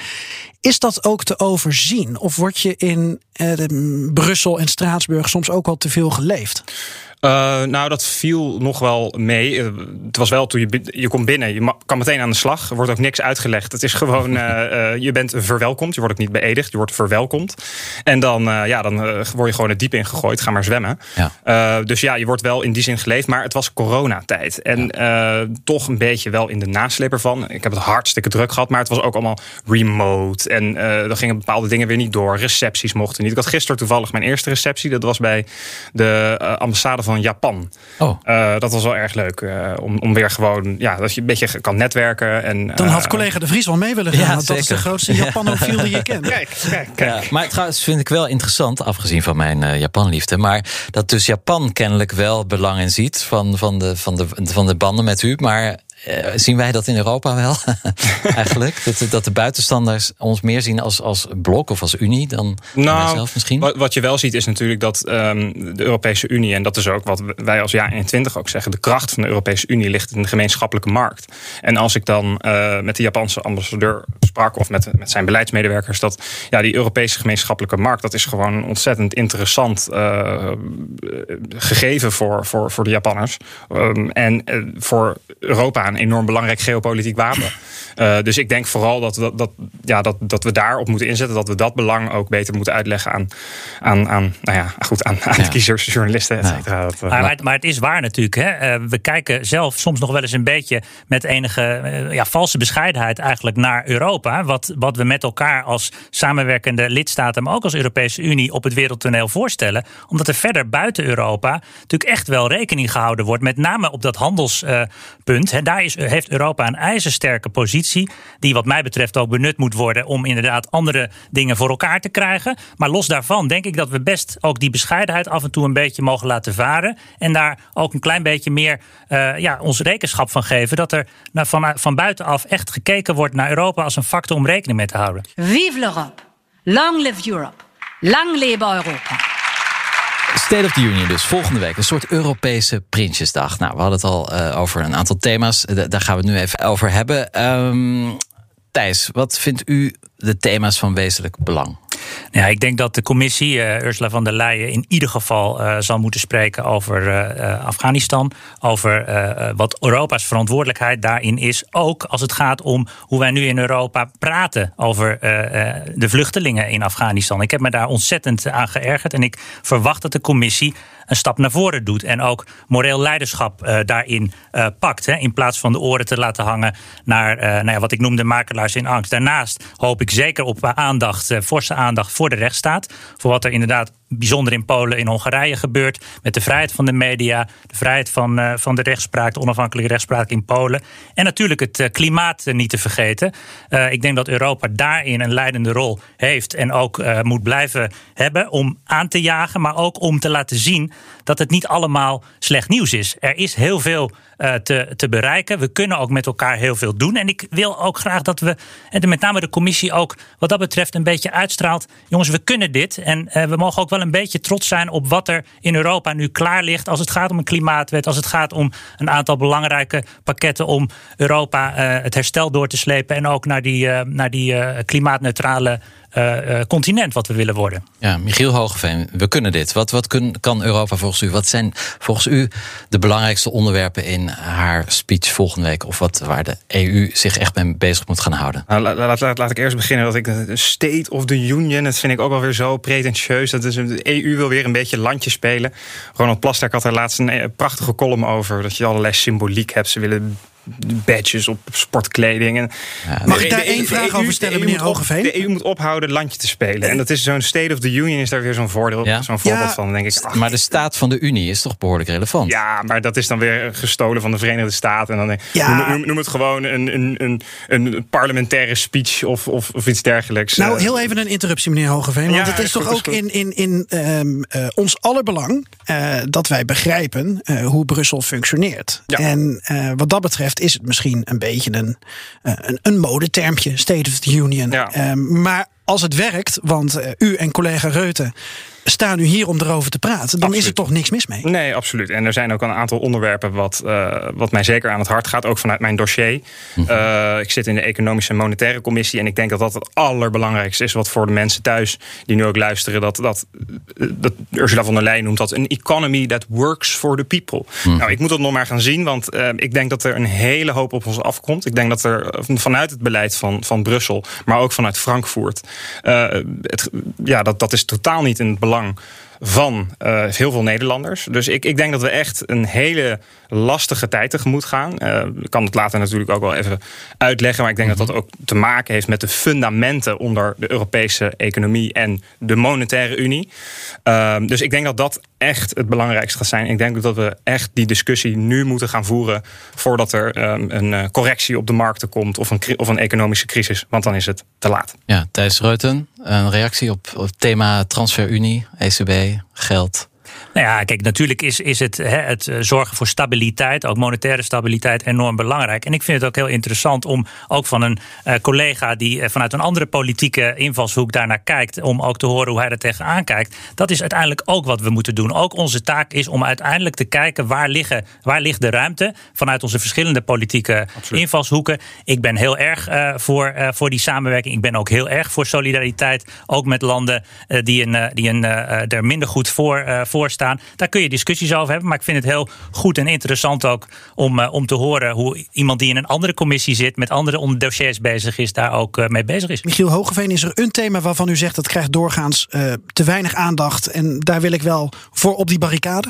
Is dat ook te overzien? Of word je in Brussel en Straatsburg soms ook al te veel geleefd? Uh, nou, dat viel nog wel mee. Uh, het was wel toen je, je komt binnen, je kan meteen aan de slag. Er wordt ook niks uitgelegd. Het is gewoon, uh, je bent verwelkomd. Je wordt ook niet beëdigd, je wordt verwelkomd. En dan, ja, dan word je gewoon het diep ingegooid. Ga maar zwemmen. Ja. dus ja, je wordt wel in die zin geleefd. Maar het was coronatijd. En ja. toch een beetje wel in de nasleep ervan. Ik heb het hartstikke druk gehad. Maar het was ook allemaal remote. En er gingen bepaalde dingen weer niet door. Recepties mochten niet. Ik had gisteren toevallig mijn eerste receptie. Dat was bij de ambassade van van Japan. Oh. Uh, dat was wel erg leuk. Uh, om, om weer gewoon, ja, dat je een beetje kan netwerken. En, Dan had collega De Vries wel mee willen gaan. Ja, want dat is de grootste Japanofiel die je kent. Kijk, kijk, kijk. Ja, maar trouwens vind ik wel interessant, afgezien van mijn uh, Japanliefde, maar dat dus Japan kennelijk wel belang in ziet van, van, de, van, de, van de banden met u. Maar uh, zien wij dat in Europa wel eigenlijk? Dat, dat de buitenstanders ons meer zien als, als blok of als unie dan nou, zelf misschien? Wat, wat je wel ziet is natuurlijk dat um, de Europese Unie, en dat is ook wat wij als jaar 21 ook zeggen, de kracht van de Europese Unie ligt in de gemeenschappelijke markt. En als ik dan uh, met de Japanse ambassadeur sprak of met, met zijn beleidsmedewerkers, dat ja, die Europese gemeenschappelijke markt, dat is gewoon een ontzettend interessant uh, gegeven voor, voor, voor de Japanners. Um, en voor Europa een enorm belangrijk geopolitiek wapen. Uh, dus ik denk vooral dat, dat, dat, ja, dat, dat we daarop moeten inzetten. Dat we dat belang ook beter moeten uitleggen aan, aan, aan, nou ja, goed, aan, aan Ja. de kiezers, journalisten, et cetera. Dat, uh, Maar, maar, maar het is waar natuurlijk. Hè? Eh, we kijken zelf soms nog wel eens een beetje met enige eh, ja, valse bescheidenheid eigenlijk naar Europa. Wat, wat we met elkaar als samenwerkende lidstaten, maar ook als Europese Unie op het wereldtoneel voorstellen. Omdat er verder buiten Europa natuurlijk echt wel rekening gehouden wordt. Met name op dat handelspunt. Hè, daar heeft Europa een ijzersterke positie. Die wat mij betreft ook benut moet worden om inderdaad andere dingen voor elkaar te krijgen. Maar los daarvan denk ik dat we best ook die bescheidenheid af en toe een beetje mogen laten varen. En daar ook een klein beetje meer uh, ja, ons rekenschap van geven. Dat er van, van buitenaf echt gekeken wordt naar Europa als een factor om rekening mee te houden. Vive l'Europe. Long live Europe. Lang lebe Europa. State of the Union dus, volgende week. Een soort Europese Prinsjesdag. Nou, we hadden het al uh, over een aantal thema's. Daar gaan we het nu even over hebben. Um, Thijs, wat vindt u de thema's van wezenlijk belang? Ja, ik denk dat de commissie, uh, Ursula von der Leyen, in ieder geval uh, zal moeten spreken over uh, Afghanistan. Over wat Europa's verantwoordelijkheid daarin is. Ook als het gaat om hoe wij nu in Europa praten over de vluchtelingen in Afghanistan. Ik heb me daar ontzettend aan geërgerd. En ik verwacht dat de commissie een stap naar voren doet. En ook moreel leiderschap uh, daarin uh, pakt. Hè, in plaats van de oren te laten hangen naar uh, nou ja, wat ik noemde makelaars in angst. Daarnaast hoop ik zeker op aandacht, forse aandacht voor de rechtsstaat. Voor wat er inderdaad bijzonder in Polen en Hongarije gebeurt. Met de vrijheid van de media, de vrijheid van, uh, van de rechtspraak, de onafhankelijke rechtspraak in Polen. En natuurlijk het uh, klimaat uh, niet te vergeten. ik denk dat Europa daarin een leidende rol heeft en ook moet blijven hebben om aan te jagen, maar ook om te laten zien dat het niet allemaal slecht nieuws is. Er is heel veel te, te bereiken. We kunnen ook met elkaar heel veel doen. En ik wil ook graag dat we, en met name de commissie ook wat dat betreft een beetje uitstraalt. Jongens, we kunnen dit. En we mogen ook wel een beetje trots zijn op wat er in Europa nu klaar ligt. Als het gaat om een klimaatwet, als het gaat om een aantal belangrijke pakketten om Europa uh, het herstel door te slepen. En ook naar die, naar die klimaatneutrale continent wat we willen worden. Ja, Michiel Hogeveen, we kunnen dit. Wat, wat kun, kan Europa volgens u? Wat zijn volgens u de belangrijkste onderwerpen in haar speech volgende week? Of wat, waar de EU zich echt mee bezig moet gaan houden? Nou, laat, laat, laat, ik eerst beginnen dat ik de State of the Union, dat vind ik ook wel weer zo pretentieus. Dat is, de EU wil weer een beetje landje spelen. Ronald Plasterk had er laatst een prachtige column over. Dat je allerlei symboliek hebt. Ze willen badges op sportkleding. En Mag ik daar één vraag e over stellen, meneer Hogeveen? De EU moet ophouden landje te spelen. En dat is zo'n State of the Union is daar weer zo'n voordeel, zo'n voorbeeld van, denk ik. maar de staat van de Unie is toch behoorlijk relevant? Ja, maar dat is dan weer gestolen van de Verenigde Staten. En dan ja. noem, noem, het gewoon een, een, een, een parlementaire speech of, of, of, iets dergelijks. Nou, heel even een interruptie, meneer Hogeveen. Want het is toch ook in, in, in um, uh, ons allerbelang uh, dat wij begrijpen uh, hoe Brussel functioneert. En wat dat betreft is het misschien een beetje een, eh, een, een modetermpje, State of the Union. Ehm, maar als het werkt, want uh, u en collega Reuten staan nu hier om erover te praten, dan is er toch niks mis mee. Nee, absoluut. En er zijn ook een aantal onderwerpen wat, uh, wat mij zeker aan het hart gaat, ook vanuit mijn dossier. Mhm. Uh, ik zit in de Economische en Monetaire Commissie en ik denk dat dat het allerbelangrijkste is wat voor de mensen thuis die nu ook luisteren, dat, dat, dat Ursula von der Leyen noemt dat een economy that works for the people. Mhm. Nou, ik moet dat nog maar gaan zien, want uh, ik denk dat er een hele hoop op ons afkomt. Ik denk dat er vanuit het beleid van, van Brussel, maar ook vanuit Frankfurt, het, ja, dat, dat is totaal niet in het belang van uh, heel veel Nederlanders. Dus ik, ik denk dat we echt een hele lastige tijd tegemoet gaan. Uh, ik kan het later natuurlijk ook wel even uitleggen. Maar ik denk dat dat ook te maken heeft met de fundamenten onder de Europese economie en de monetaire unie. Uh, dus ik denk dat dat echt het belangrijkste gaat zijn. Ik denk dat we echt die discussie nu moeten gaan voeren voordat er um, een correctie op de markten komt of een, of een economische crisis. Want dan is het te laat. Ja, Thijs Reuten, een reactie op, op het thema transferunie, ECB, geld. Nou ja, kijk, natuurlijk is, is het, hè, het eh, zorgen voor stabiliteit, ook monetaire stabiliteit, enorm belangrijk. En ik vind het ook heel interessant om ook van een uh, collega die uh, vanuit een andere politieke invalshoek daarnaar kijkt, om ook te horen hoe hij er tegenaan kijkt. Dat is uiteindelijk ook wat we moeten doen. Ook onze taak is om uiteindelijk te kijken waar, liggen, waar ligt de ruimte vanuit onze verschillende politieke invalshoeken. Ik ben heel erg voor, voor die samenwerking. Ik ben ook heel erg voor solidariteit, ook met landen die, een, die een, er minder goed voor, voor staan. Daar kun je discussies over hebben. Maar ik vind het heel goed en interessant ook om, uh, om te horen hoe iemand die in een andere commissie zit, met andere dossiers bezig is, daar ook uh, mee bezig is. Michiel Hogeveen, is er een thema waarvan u zegt dat krijgt doorgaans uh, te weinig aandacht. En daar wil ik wel voor op die barricade?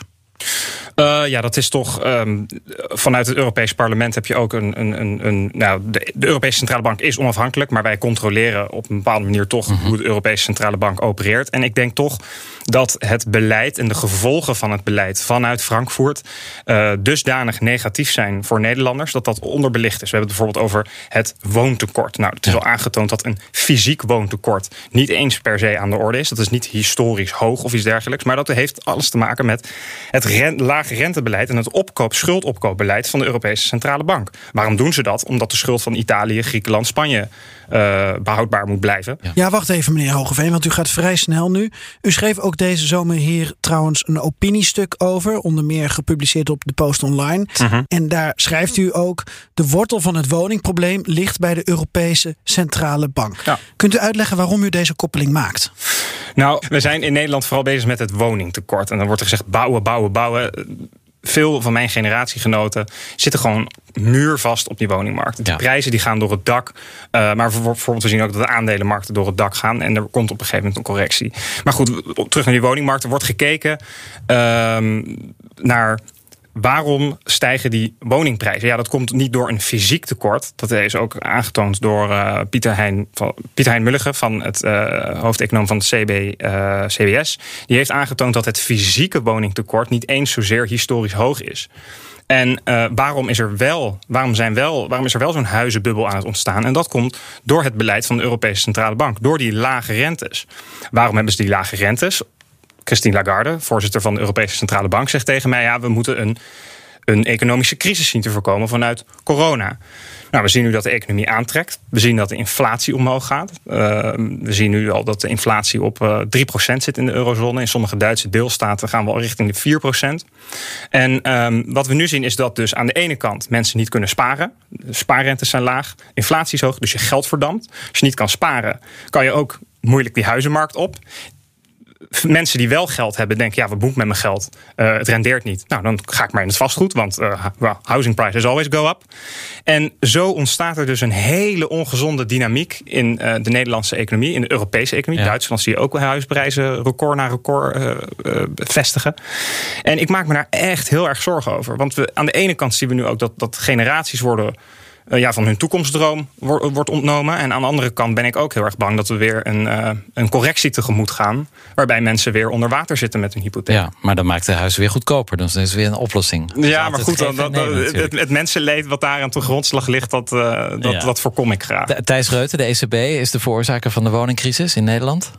Uh, ja, dat is toch. Um, vanuit het Europees Parlement heb je ook een. een, een, een nou, de, de, Europese Centrale Bank is onafhankelijk, maar wij controleren op een bepaalde manier toch mm -hmm. hoe de Europese Centrale Bank opereert. En ik denk toch dat het beleid en de gevolgen van het beleid vanuit Frankfurt uh, dusdanig negatief zijn voor Nederlanders dat dat onderbelicht is. We hebben het bijvoorbeeld over het woontekort. Nou, het is al aangetoond dat een fysiek woontekort niet eens per se aan de orde is. Dat is niet historisch hoog of iets dergelijks, maar dat heeft alles te maken met het rent, lage rentebeleid en het opkoop, schuldopkoopbeleid van de Europese Centrale Bank. Waarom doen ze dat? Omdat de schuld van Italië, Griekenland, Spanje uh, behoudbaar moet blijven. Ja. ja. wacht even, meneer Hogeveen, want u gaat vrij snel nu. U schreef ook deze zomer hier trouwens een opiniestuk over, onder meer gepubliceerd op de Post Online. Uh mhm. -huh. En daar schrijft u ook: de wortel van het woningprobleem ligt bij de Europese Centrale Bank. Ja. Kunt u uitleggen waarom u deze koppeling maakt? Nou, we zijn in Nederland vooral bezig met het woningtekort. En dan wordt er gezegd bouwen, bouwen, bouwen veel van mijn generatiegenoten zitten gewoon muurvast op die woningmarkt. De ja. prijzen die gaan door het dak. Uh, maar bijvoorbeeld we zien ook dat de aandelenmarkten door het dak gaan. En er komt op een gegeven moment een correctie. Maar goed, terug naar die woningmarkt. Er wordt gekeken uh, naar waarom stijgen die woningprijzen? Ja, dat komt niet door een fysiek tekort. Dat is ook aangetoond door uh, Pieter, Hein, van, Mulligen van het uh, hoofdeconoom van het CB, uh, CBS. Die heeft aangetoond dat het fysieke woningtekort niet eens zozeer historisch hoog is. En waarom, is er wel, waarom, zijn wel, waarom is er wel zo'n huizenbubbel aan het ontstaan? En dat komt door het beleid van de Europese Centrale Bank, door die lage rentes. Waarom hebben ze die lage rentes? Christine Lagarde, voorzitter van de Europese Centrale Bank, zegt tegen mij: ja, we moeten een, een economische crisis zien te voorkomen vanuit corona. Nou, we zien nu dat de economie aantrekt. We zien dat de inflatie omhoog gaat. Uh, we zien nu al dat de inflatie op uh, 3% zit in de eurozone. In sommige Duitse deelstaten gaan we al richting de 4%. En um, wat we nu zien is dat dus aan de ene kant mensen niet kunnen sparen. De spaarrentes zijn laag, inflatie is hoog, dus je geld verdampt. Als je niet kan sparen, kan je ook moeilijk die huizenmarkt op mensen die wel geld hebben denken, ja, wat moet ik met mijn geld? Uh, het rendeert niet. Nou, dan ga ik maar in het vastgoed, want uh, well, housing prices always go up. En zo ontstaat er dus een hele ongezonde dynamiek in uh, de Nederlandse economie, in de Europese economie. Ja. Duitsland zie je ook huisprijzen record na record vestigen. En ik maak me daar echt heel erg zorgen over. Want we, aan de ene kant zien we nu ook dat, dat generaties worden uh, ja, van hun toekomstdroom wordt, wordt ontnomen. En aan de andere kant ben ik ook heel erg bang dat we weer een, uh, een correctie tegemoet gaan. Waarbij mensen weer onder water zitten met hun hypotheek. Ja, maar dan maakt de huis weer goedkoper. Dus dat is weer een oplossing. Ja, maar goed, dan, dat, het, het, mensenleed wat daar aan de grondslag ligt, dat, uh, dat, ja. dat voorkom ik graag. Thijs Reuten, de ECB, is de veroorzaker van de woningcrisis in Nederland?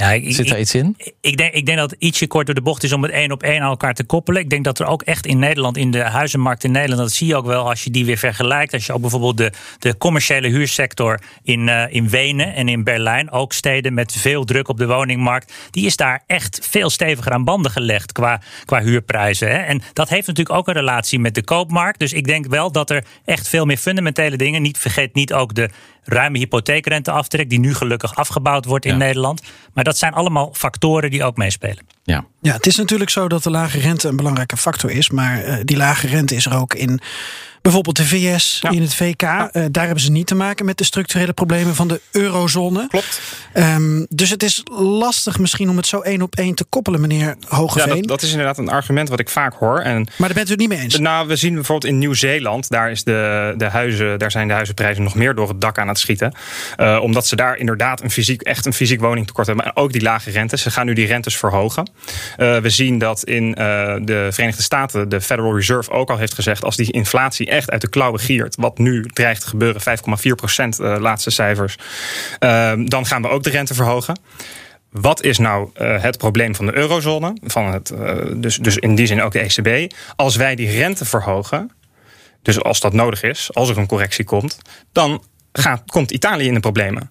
Ja, ik, Zit daar iets in? Ik denk, ik denk dat het ietsje kort door de bocht is om het één op één aan elkaar te koppelen. Ik denk dat er ook echt in Nederland, in de huizenmarkt in Nederland, dat zie je ook wel als je die weer vergelijkt. Als je ook bijvoorbeeld de, de commerciële huursector in, uh, in Wenen en in Berlijn, ook steden met veel druk op de woningmarkt, die is daar echt veel steviger aan banden gelegd qua, qua huurprijzen. Hè. En dat heeft natuurlijk ook een relatie met de koopmarkt. Dus ik denk wel dat er echt veel meer fundamentele dingen, niet vergeet niet ook de ruime hypotheekrenteaftrek, die nu gelukkig afgebouwd wordt in ja. Nederland. Maar dat zijn allemaal factoren die ook meespelen. Ja. ja, het is natuurlijk zo dat de lage rente een belangrijke factor is. Maar uh, die lage rente is er ook in bijvoorbeeld de VS, ja. in het VK. Ja. Uh, daar hebben ze niet te maken met de structurele problemen van de eurozone. Klopt. Um, dus het is lastig misschien om het zo één op één te koppelen, meneer Hogeveen. Ja, dat, dat, is inderdaad een argument wat ik vaak hoor. En, maar daar bent u het niet mee eens? Nou, we zien bijvoorbeeld in Nieuw-Zeeland, daar, is de, de huizen, daar zijn de huizenprijzen nog meer door het dak aan het schieten. Uh, omdat ze daar inderdaad een fysiek, echt een fysiek woningtekort hebben. Maar ook die lage rentes. Ze gaan nu die rentes verhogen. Uh, we zien dat in de Verenigde Staten de Federal Reserve ook al heeft gezegd... als die inflatie echt uit de klauwen giert, wat nu dreigt te gebeuren, 5,4 procent uh, laatste cijfers, uh, dan gaan we ook de rente verhogen. Wat is nou uh, het probleem van de eurozone? Van het, dus, dus in die zin ook de ECB. Als wij die rente verhogen, dus als dat nodig is, als er een correctie komt, dan gaat, komt Italië in de problemen.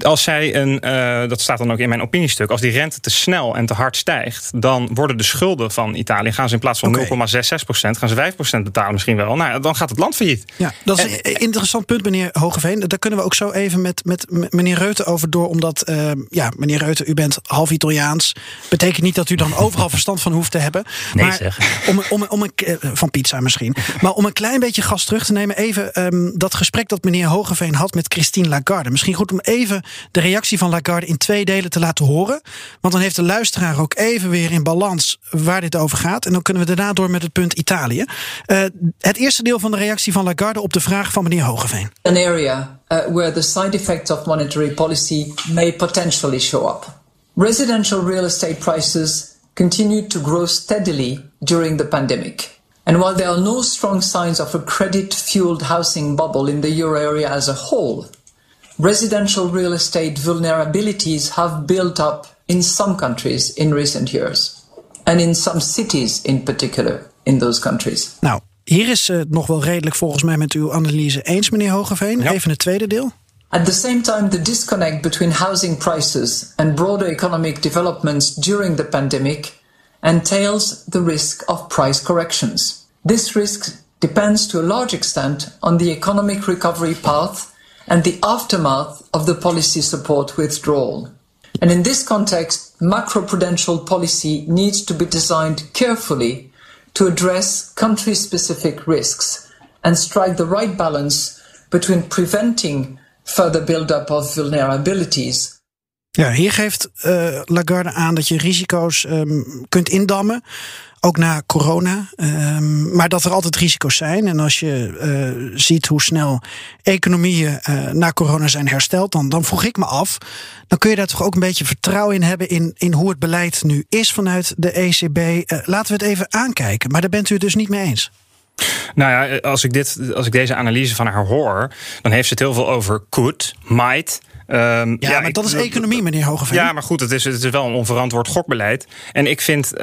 Als zij een, uh, dat staat dan ook in mijn opiniestuk, als die rente te snel en te hard stijgt, dan worden de schulden van Italië, gaan ze in plaats van okay. 0,66%, gaan ze 5% betalen misschien wel. Nou, dan gaat het land failliet. Ja, dat is een interessant punt, meneer Hogeveen. Daar kunnen we ook zo even met, met meneer Reuten over door, omdat, uh, ja, meneer Reuten, u bent half Italiaans. Betekent niet dat u dan overal verstand van hoeft te hebben. Nee, maar zeg. Om, om, om een, van pizza misschien. Maar om een klein beetje gas terug te nemen, even um, dat gesprek dat meneer Hogeveen had met Christine Lagarde. Misschien goed om even de reactie van Lagarde in twee delen te laten horen. Want dan heeft de luisteraar ook even weer in balans waar dit over gaat. En dan kunnen we daarna door met het punt Italië. Uh, het eerste deel van de reactie van Lagarde op de vraag van meneer Hogeveen. An area uh, where the side effects of monetary policy may potentially show up. Residential real estate prices continued to grow steadily during the pandemic. And while there are no strong signs of a credit fueled housing bubble in the euro area as a whole, residential real estate vulnerabilities have built up in some countries in recent years. And in some cities in particular in those countries. Nou, hier is het nog wel redelijk volgens mij met uw analyse eens, meneer Hogeveen. Ja. Even het tweede deel. At the same time, the disconnect between housing prices and broader economic developments during the pandemic entails the risk of price corrections. This risk depends to a large extent on the economic recovery path and the aftermath of the policy support withdrawal. And in this context, macroprudential policy needs to be designed carefully to address country specific risks and strike the right balance between preventing further build-up of vulnerabilities. Ja, hier geeft uh, Lagarde aan dat je risico's um, kunt indammen. Ook na corona. Um, maar dat er altijd risico's zijn. En als je uh, ziet hoe snel economieën uh, na corona zijn hersteld, dan, dan vroeg ik me af. Dan kun je daar toch ook een beetje vertrouwen in hebben in, in hoe het beleid nu is vanuit de ECB. Uh, laten we het even aankijken. Maar daar bent u het dus niet mee eens. Nou ja, als ik, dit, als ik deze analyse van haar hoor, dan heeft ze het heel veel over could, might. Um, ja, ja, maar ik, dat is economie, meneer Hogeveen. Ja, maar goed, het is, het is wel een onverantwoord gokbeleid. En ik vind, uh,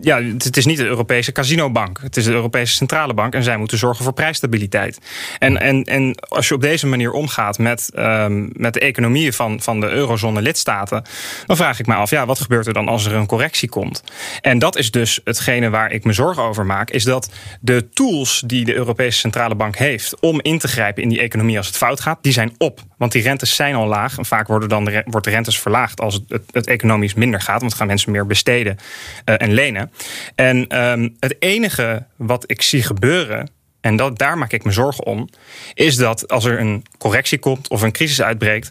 ja, het is niet de Europese casinobank. Het is de Europese Centrale Bank. En zij moeten zorgen voor prijsstabiliteit. En, en, en als je op deze manier omgaat met, um, met de economieën van, van de eurozone lidstaten, dan vraag ik me af, ja, wat gebeurt er dan als er een correctie komt? En dat is dus hetgene waar ik me zorgen over maak, is dat de tools die de Europese Centrale Bank heeft om in te grijpen in die economie als het fout gaat, die zijn op. Want die rente rentes zijn al laag. En vaak worden dan de, wordt de rentes verlaagd als het, het, economisch minder gaat. Want gaan mensen meer besteden en lenen. En ehm, het enige wat ik zie gebeuren en dat, daar maak ik me zorgen om, is dat als er een correctie komt of een crisis uitbreekt,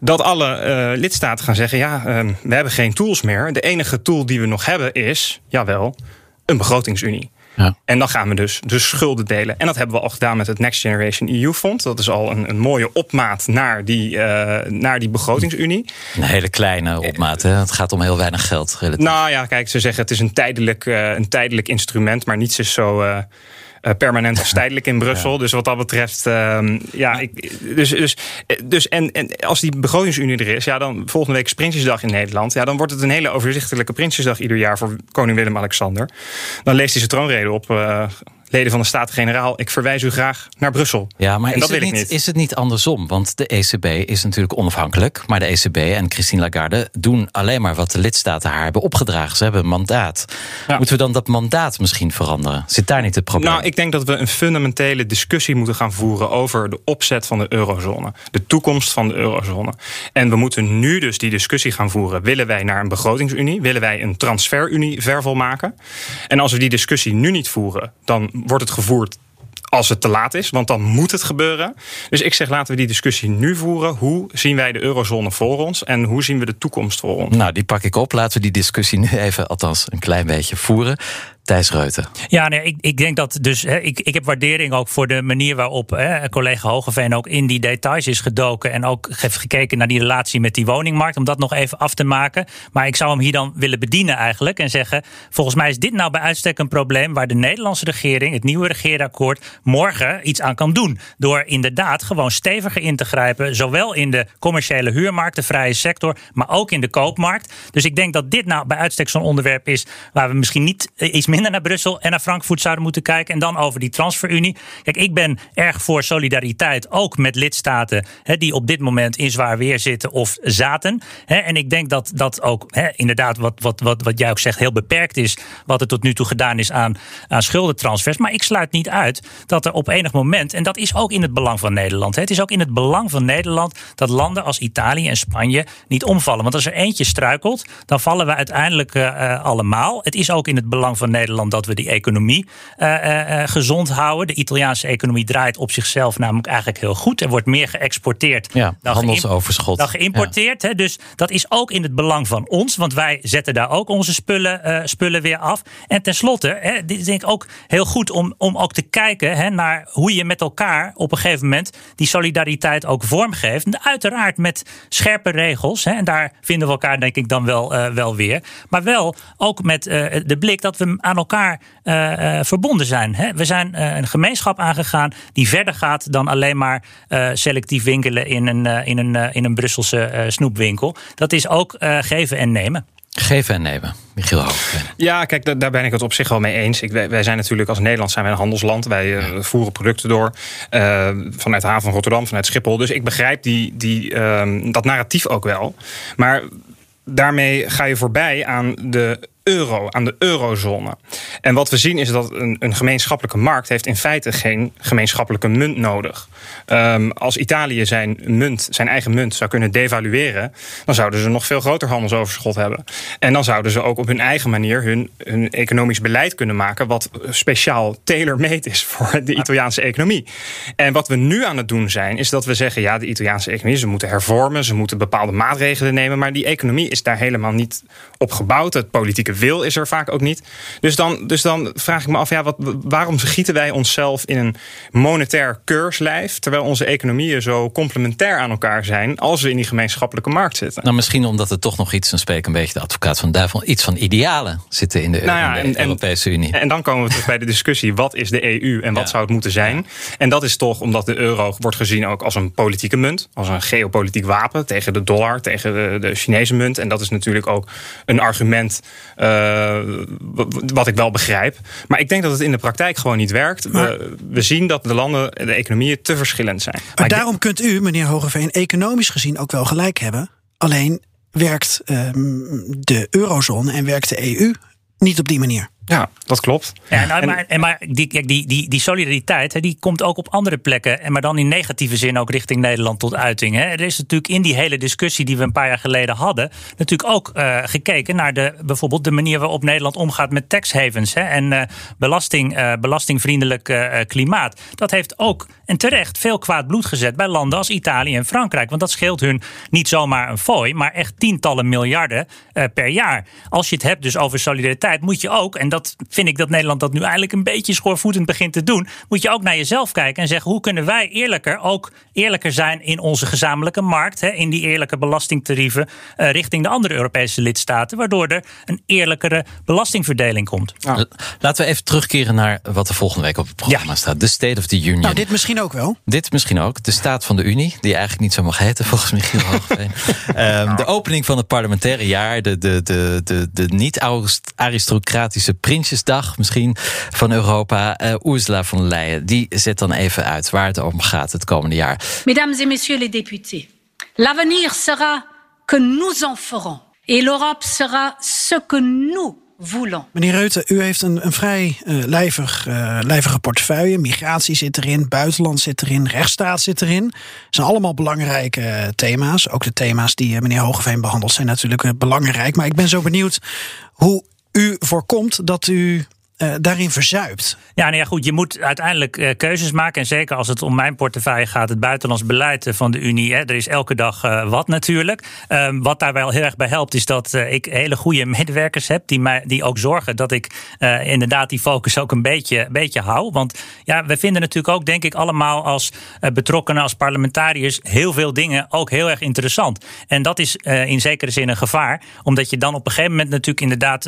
dat alle uh, lidstaten gaan zeggen: ja, uh, we hebben geen tools meer. De enige tool die we nog hebben is, jawel, een begrotingsunie. Ja. En dan gaan we dus de schulden delen. En dat hebben we al gedaan met het Next Generation EU Fonds. Dat is al een, een mooie opmaat naar die, uh, naar die begrotingsunie. Een hele kleine opmaat. Hè? Het gaat om heel weinig geld. Relatief. Nou ja, kijk, ze zeggen het is een tijdelijk, uh, een tijdelijk instrument, maar niets is zo. Uh, uh, permanent of tijdelijk in Brussel. Dus wat dat betreft, uh, ja, ik, dus, dus, dus en, en als die begrotingsunie er is, ja, dan volgende week is Prinsjesdag in Nederland. Ja, dan wordt het een hele overzichtelijke Prinsjesdag ieder jaar voor koning Willem-Alexander. Dan leest hij zijn troonrede op. Uh, leden van de Staten-Generaal, ik verwijs u graag naar Brussel. Ja, maar is, het niet, is het niet andersom? Want de ECB is natuurlijk onafhankelijk. Maar de ECB en Christine Lagarde doen alleen maar wat de lidstaten haar hebben opgedragen. Ze hebben een mandaat. Moeten we dan dat mandaat misschien veranderen? Zit daar niet het probleem? Nou, ik denk dat we een fundamentele discussie moeten gaan voeren over de opzet van de eurozone. De toekomst van de eurozone. En we moeten nu dus die discussie gaan voeren. Willen wij naar een begrotingsunie? Willen wij een transferunie vervolmaken? En als we die discussie nu niet voeren, dan wordt het gevoerd als het te laat is, want dan moet het gebeuren. Dus ik zeg, laten we die discussie nu voeren. Hoe zien wij de eurozone voor ons en hoe zien we de toekomst voor ons? Nou, die pak ik op. Laten we die discussie nu even, althans een klein beetje, voeren. Thijs Reuten. Ja, nee, ik, ik denk dat dus. Hè, ik, ik heb waardering ook voor de manier waarop hè, collega Hogeveen ook in die details is gedoken. En ook heeft gekeken naar die relatie met die woningmarkt. Om dat nog even af te maken. Maar ik zou hem hier dan willen bedienen eigenlijk. En zeggen: volgens mij is dit nou bij uitstek een probleem waar de Nederlandse regering, het nieuwe regeerakkoord, morgen iets aan kan doen. Door inderdaad gewoon steviger in te grijpen. Zowel in de commerciële huurmarkt, de vrije sector, maar ook in de koopmarkt. Dus ik denk dat dit nou bij uitstek zo'n onderwerp is waar we misschien niet iets meer minder naar Brussel en naar Frankfurt zouden moeten kijken. En dan over die transferunie. Kijk, ik ben erg voor solidariteit, ook met lidstaten die op dit moment in zwaar weer zitten of zaten. En ik denk dat dat ook inderdaad, wat, wat, wat, wat jij ook zegt, heel beperkt is. Wat er tot nu toe gedaan is aan, aan schuldentransfers. Maar ik sluit niet uit dat er op enig moment, en dat is ook in het belang van Nederland. Het is ook in het belang van Nederland dat landen als Italië en Spanje niet omvallen. Want als er eentje struikelt, dan vallen we uiteindelijk uh, allemaal. Het is ook in het belang van Nederland dat we die economie uh, gezond houden. De Italiaanse economie draait op zichzelf namelijk eigenlijk heel goed. Er wordt meer geëxporteerd ja, dan, handelsoverschot. dan geïmporteerd. Hè, dus dat is ook in het belang van ons, want wij zetten daar ook onze spullen, spullen weer af. En tenslotte, hè, dit denk ik ook heel goed om, om ook te kijken hè, naar hoe je met elkaar op een gegeven moment die solidariteit ook vormgeeft. En uiteraard met scherpe regels. Hè, en daar vinden we elkaar denk ik dan wel, uh, wel weer. Maar wel ook met de blik dat we aan elkaar uh, verbonden zijn. Hè? We zijn uh, een gemeenschap aangegaan die verder gaat dan alleen maar selectief winkelen in een, in een, in een Brusselse snoepwinkel. Dat is ook geven en nemen. Geven en nemen. Michiel. Ja, kijk, daar ben ik het op zich wel mee eens. Ik, wij, zijn natuurlijk als Nederland zijn wij een handelsland. Wij voeren producten door vanuit de haven van Rotterdam, vanuit Schiphol. Dus ik begrijp die, die, uh, dat narratief ook wel. Maar daarmee ga je voorbij aan de euro, aan de eurozone. En wat we zien is dat een, een gemeenschappelijke markt heeft in feite geen gemeenschappelijke munt nodig. Um, als Italië zijn munt, zijn eigen munt zou kunnen devalueren, dan zouden ze nog veel groter handelsoverschot hebben. En dan zouden ze ook op hun eigen manier hun, hun economisch beleid kunnen maken, wat speciaal tailor-made is voor de Italiaanse economie. En wat we nu aan het doen zijn, is dat we zeggen: ja, de Italiaanse economie, ze moeten hervormen, ze moeten bepaalde maatregelen nemen, maar die economie is daar helemaal niet op gebouwd. Het politieke wil is er vaak ook niet. Dus dan, dus dan vraag ik me af, ja, wat, waarom gieten wij onszelf in een monetair keurslijf, terwijl onze economieën zo complementair aan elkaar zijn als we in die gemeenschappelijke markt zitten? Nou, misschien omdat er toch nog iets, een spreek een beetje de advocaat van duivel, iets van idealen zitten in de, nou ja, en, Europese Unie. En dan komen we terug bij de discussie, wat is de EU en wat zou het moeten zijn? En dat is toch omdat de euro wordt gezien ook als een politieke munt, als een geopolitiek wapen tegen de dollar, tegen de, de Chinese munt. En dat is natuurlijk ook een argument uh, wat ik wel begrijp. Maar ik denk dat het in de praktijk gewoon niet werkt. we, we, zien dat de landen, de economieën te verschillend zijn. Maar, daarom kunt u, meneer Hogeveen, economisch gezien ook wel gelijk hebben. Alleen werkt uh, de eurozone en werkt de EU niet op die manier. Ja, dat klopt. Ja, nou, maar, en maar die, die, die, die solidariteit hè, die komt ook op andere plekken. En maar dan in negatieve zin ook richting Nederland tot uiting. Hè. Er is natuurlijk in die hele discussie die we een paar jaar geleden hadden. natuurlijk ook uh, gekeken naar de, bijvoorbeeld de manier waarop Nederland omgaat met tax havens. Hè, en uh, belasting, uh, belastingvriendelijk klimaat. Dat heeft ook, en terecht, veel kwaad bloed gezet bij landen als Italië en Frankrijk. Want dat scheelt hun niet zomaar een fooi, maar echt tientallen miljarden per jaar. Als je het hebt dus over solidariteit, moet je ook, en dat vind ik dat Nederland dat nu eigenlijk een beetje schoorvoetend begint te doen, moet je ook naar jezelf kijken en zeggen: hoe kunnen wij eerlijker, ook eerlijker zijn in onze gezamenlijke markt, hè, in die eerlijke belastingtarieven uh, richting de andere Europese lidstaten, waardoor er een eerlijkere belastingverdeling komt. Laten we even terugkeren naar wat er volgende week op het programma ja. staat: de State of the Union. Nou, dit misschien ook wel. Dit misschien ook. De Staat van de Unie, die eigenlijk niet zo mag heten, volgens Michiel Hoogveen. um, de opening van het parlementaire jaar, de, de, de, de, de niet-aristocratische Prinsjesdag misschien van Europa. Uh, Ursula von der Leyen, die zet dan even uit waar het om gaat het komende jaar. Mesdames et messieurs les députés, l'avenir sera que nous en ferons. Et l'Europe sera ce que nous voulons. Meneer Reuten, u heeft een, een vrij uh, lijvig, uh, lijvige portefeuille. Migratie zit erin, buitenland zit erin, rechtsstaat zit erin. Dat zijn allemaal belangrijke uh, thema's. Ook de thema's die meneer Hogeveen behandelt zijn natuurlijk belangrijk. Maar ik ben zo benieuwd hoe u voorkomt dat u uh, daarin verzuipt. Ja, nou ja, goed. Je moet uiteindelijk uh, keuzes maken. En zeker als het om mijn portefeuille gaat, het buitenlands beleid van de Unie. Hè, er is elke dag wat natuurlijk. Um, wat daar wel heel erg bij helpt, is dat ik hele goede medewerkers heb. Die, mij, die ook zorgen dat ik inderdaad die focus ook een beetje, beetje hou. Want ja, we vinden natuurlijk ook, denk ik, allemaal als betrokkenen, als parlementariërs, heel veel dingen ook heel erg interessant. En dat is in zekere zin een gevaar. Omdat je dan op een gegeven moment natuurlijk inderdaad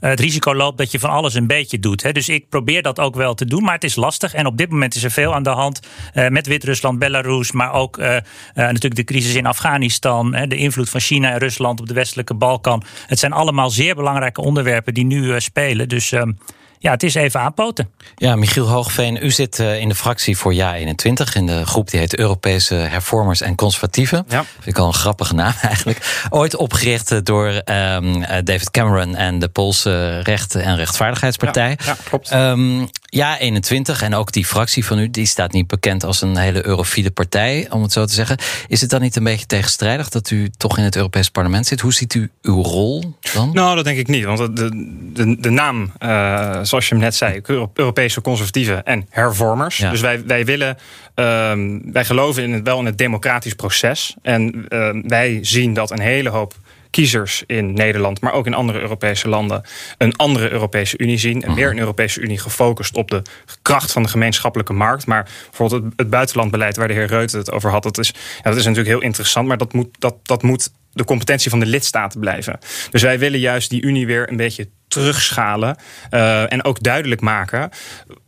het risico loopt dat je van alles een beetje doet. Hè. Dus ik probeer dat ook wel te doen, maar het is lastig. En op dit moment is er veel aan de hand uh, met Wit-Rusland, Belarus, maar ook uh, uh, natuurlijk de crisis in Afghanistan, hè, de invloed van China en Rusland op de westelijke Balkan. Het zijn allemaal zeer belangrijke onderwerpen die nu spelen. Dus ehm, ja, het is even aanpoten. Ja, Michiel Hoogveen, u zit uh, in de fractie voor Ja 21. In de groep die heet Europese Hervormers en Conservatieven. Ja. Vind ik al een grappige naam eigenlijk. Ooit opgericht door um, David Cameron en de Poolse Rechten en Rechtvaardigheidspartij. Ja, ja klopt. Um, ja 21 en ook die fractie van u, die staat niet bekend als een hele eurofiele partij, om het zo te zeggen. Is het dan niet een beetje tegenstrijdig dat u toch in het Europees Parlement zit? Hoe ziet u uw rol dan? Nou, dat denk ik niet. Want de, de, de naam, uh, zoals je hem net zei, Europese conservatieven en hervormers. Ja. Dus wij, wij willen, um, wij geloven in het, wel in het democratisch proces. En uh, wij zien dat een hele hoop kiezers in Nederland, maar ook in andere Europese landen, een andere Europese Unie zien. En meer een Europese Unie gefocust op de kracht van de gemeenschappelijke markt. Maar bijvoorbeeld het, het buitenlandbeleid waar de heer Reuten het over had, dat is, ja, dat is natuurlijk heel interessant, maar dat moet, dat, dat moet de competentie van de lidstaten blijven. Dus wij willen juist die Unie weer een beetje terugschalen uh, en ook duidelijk maken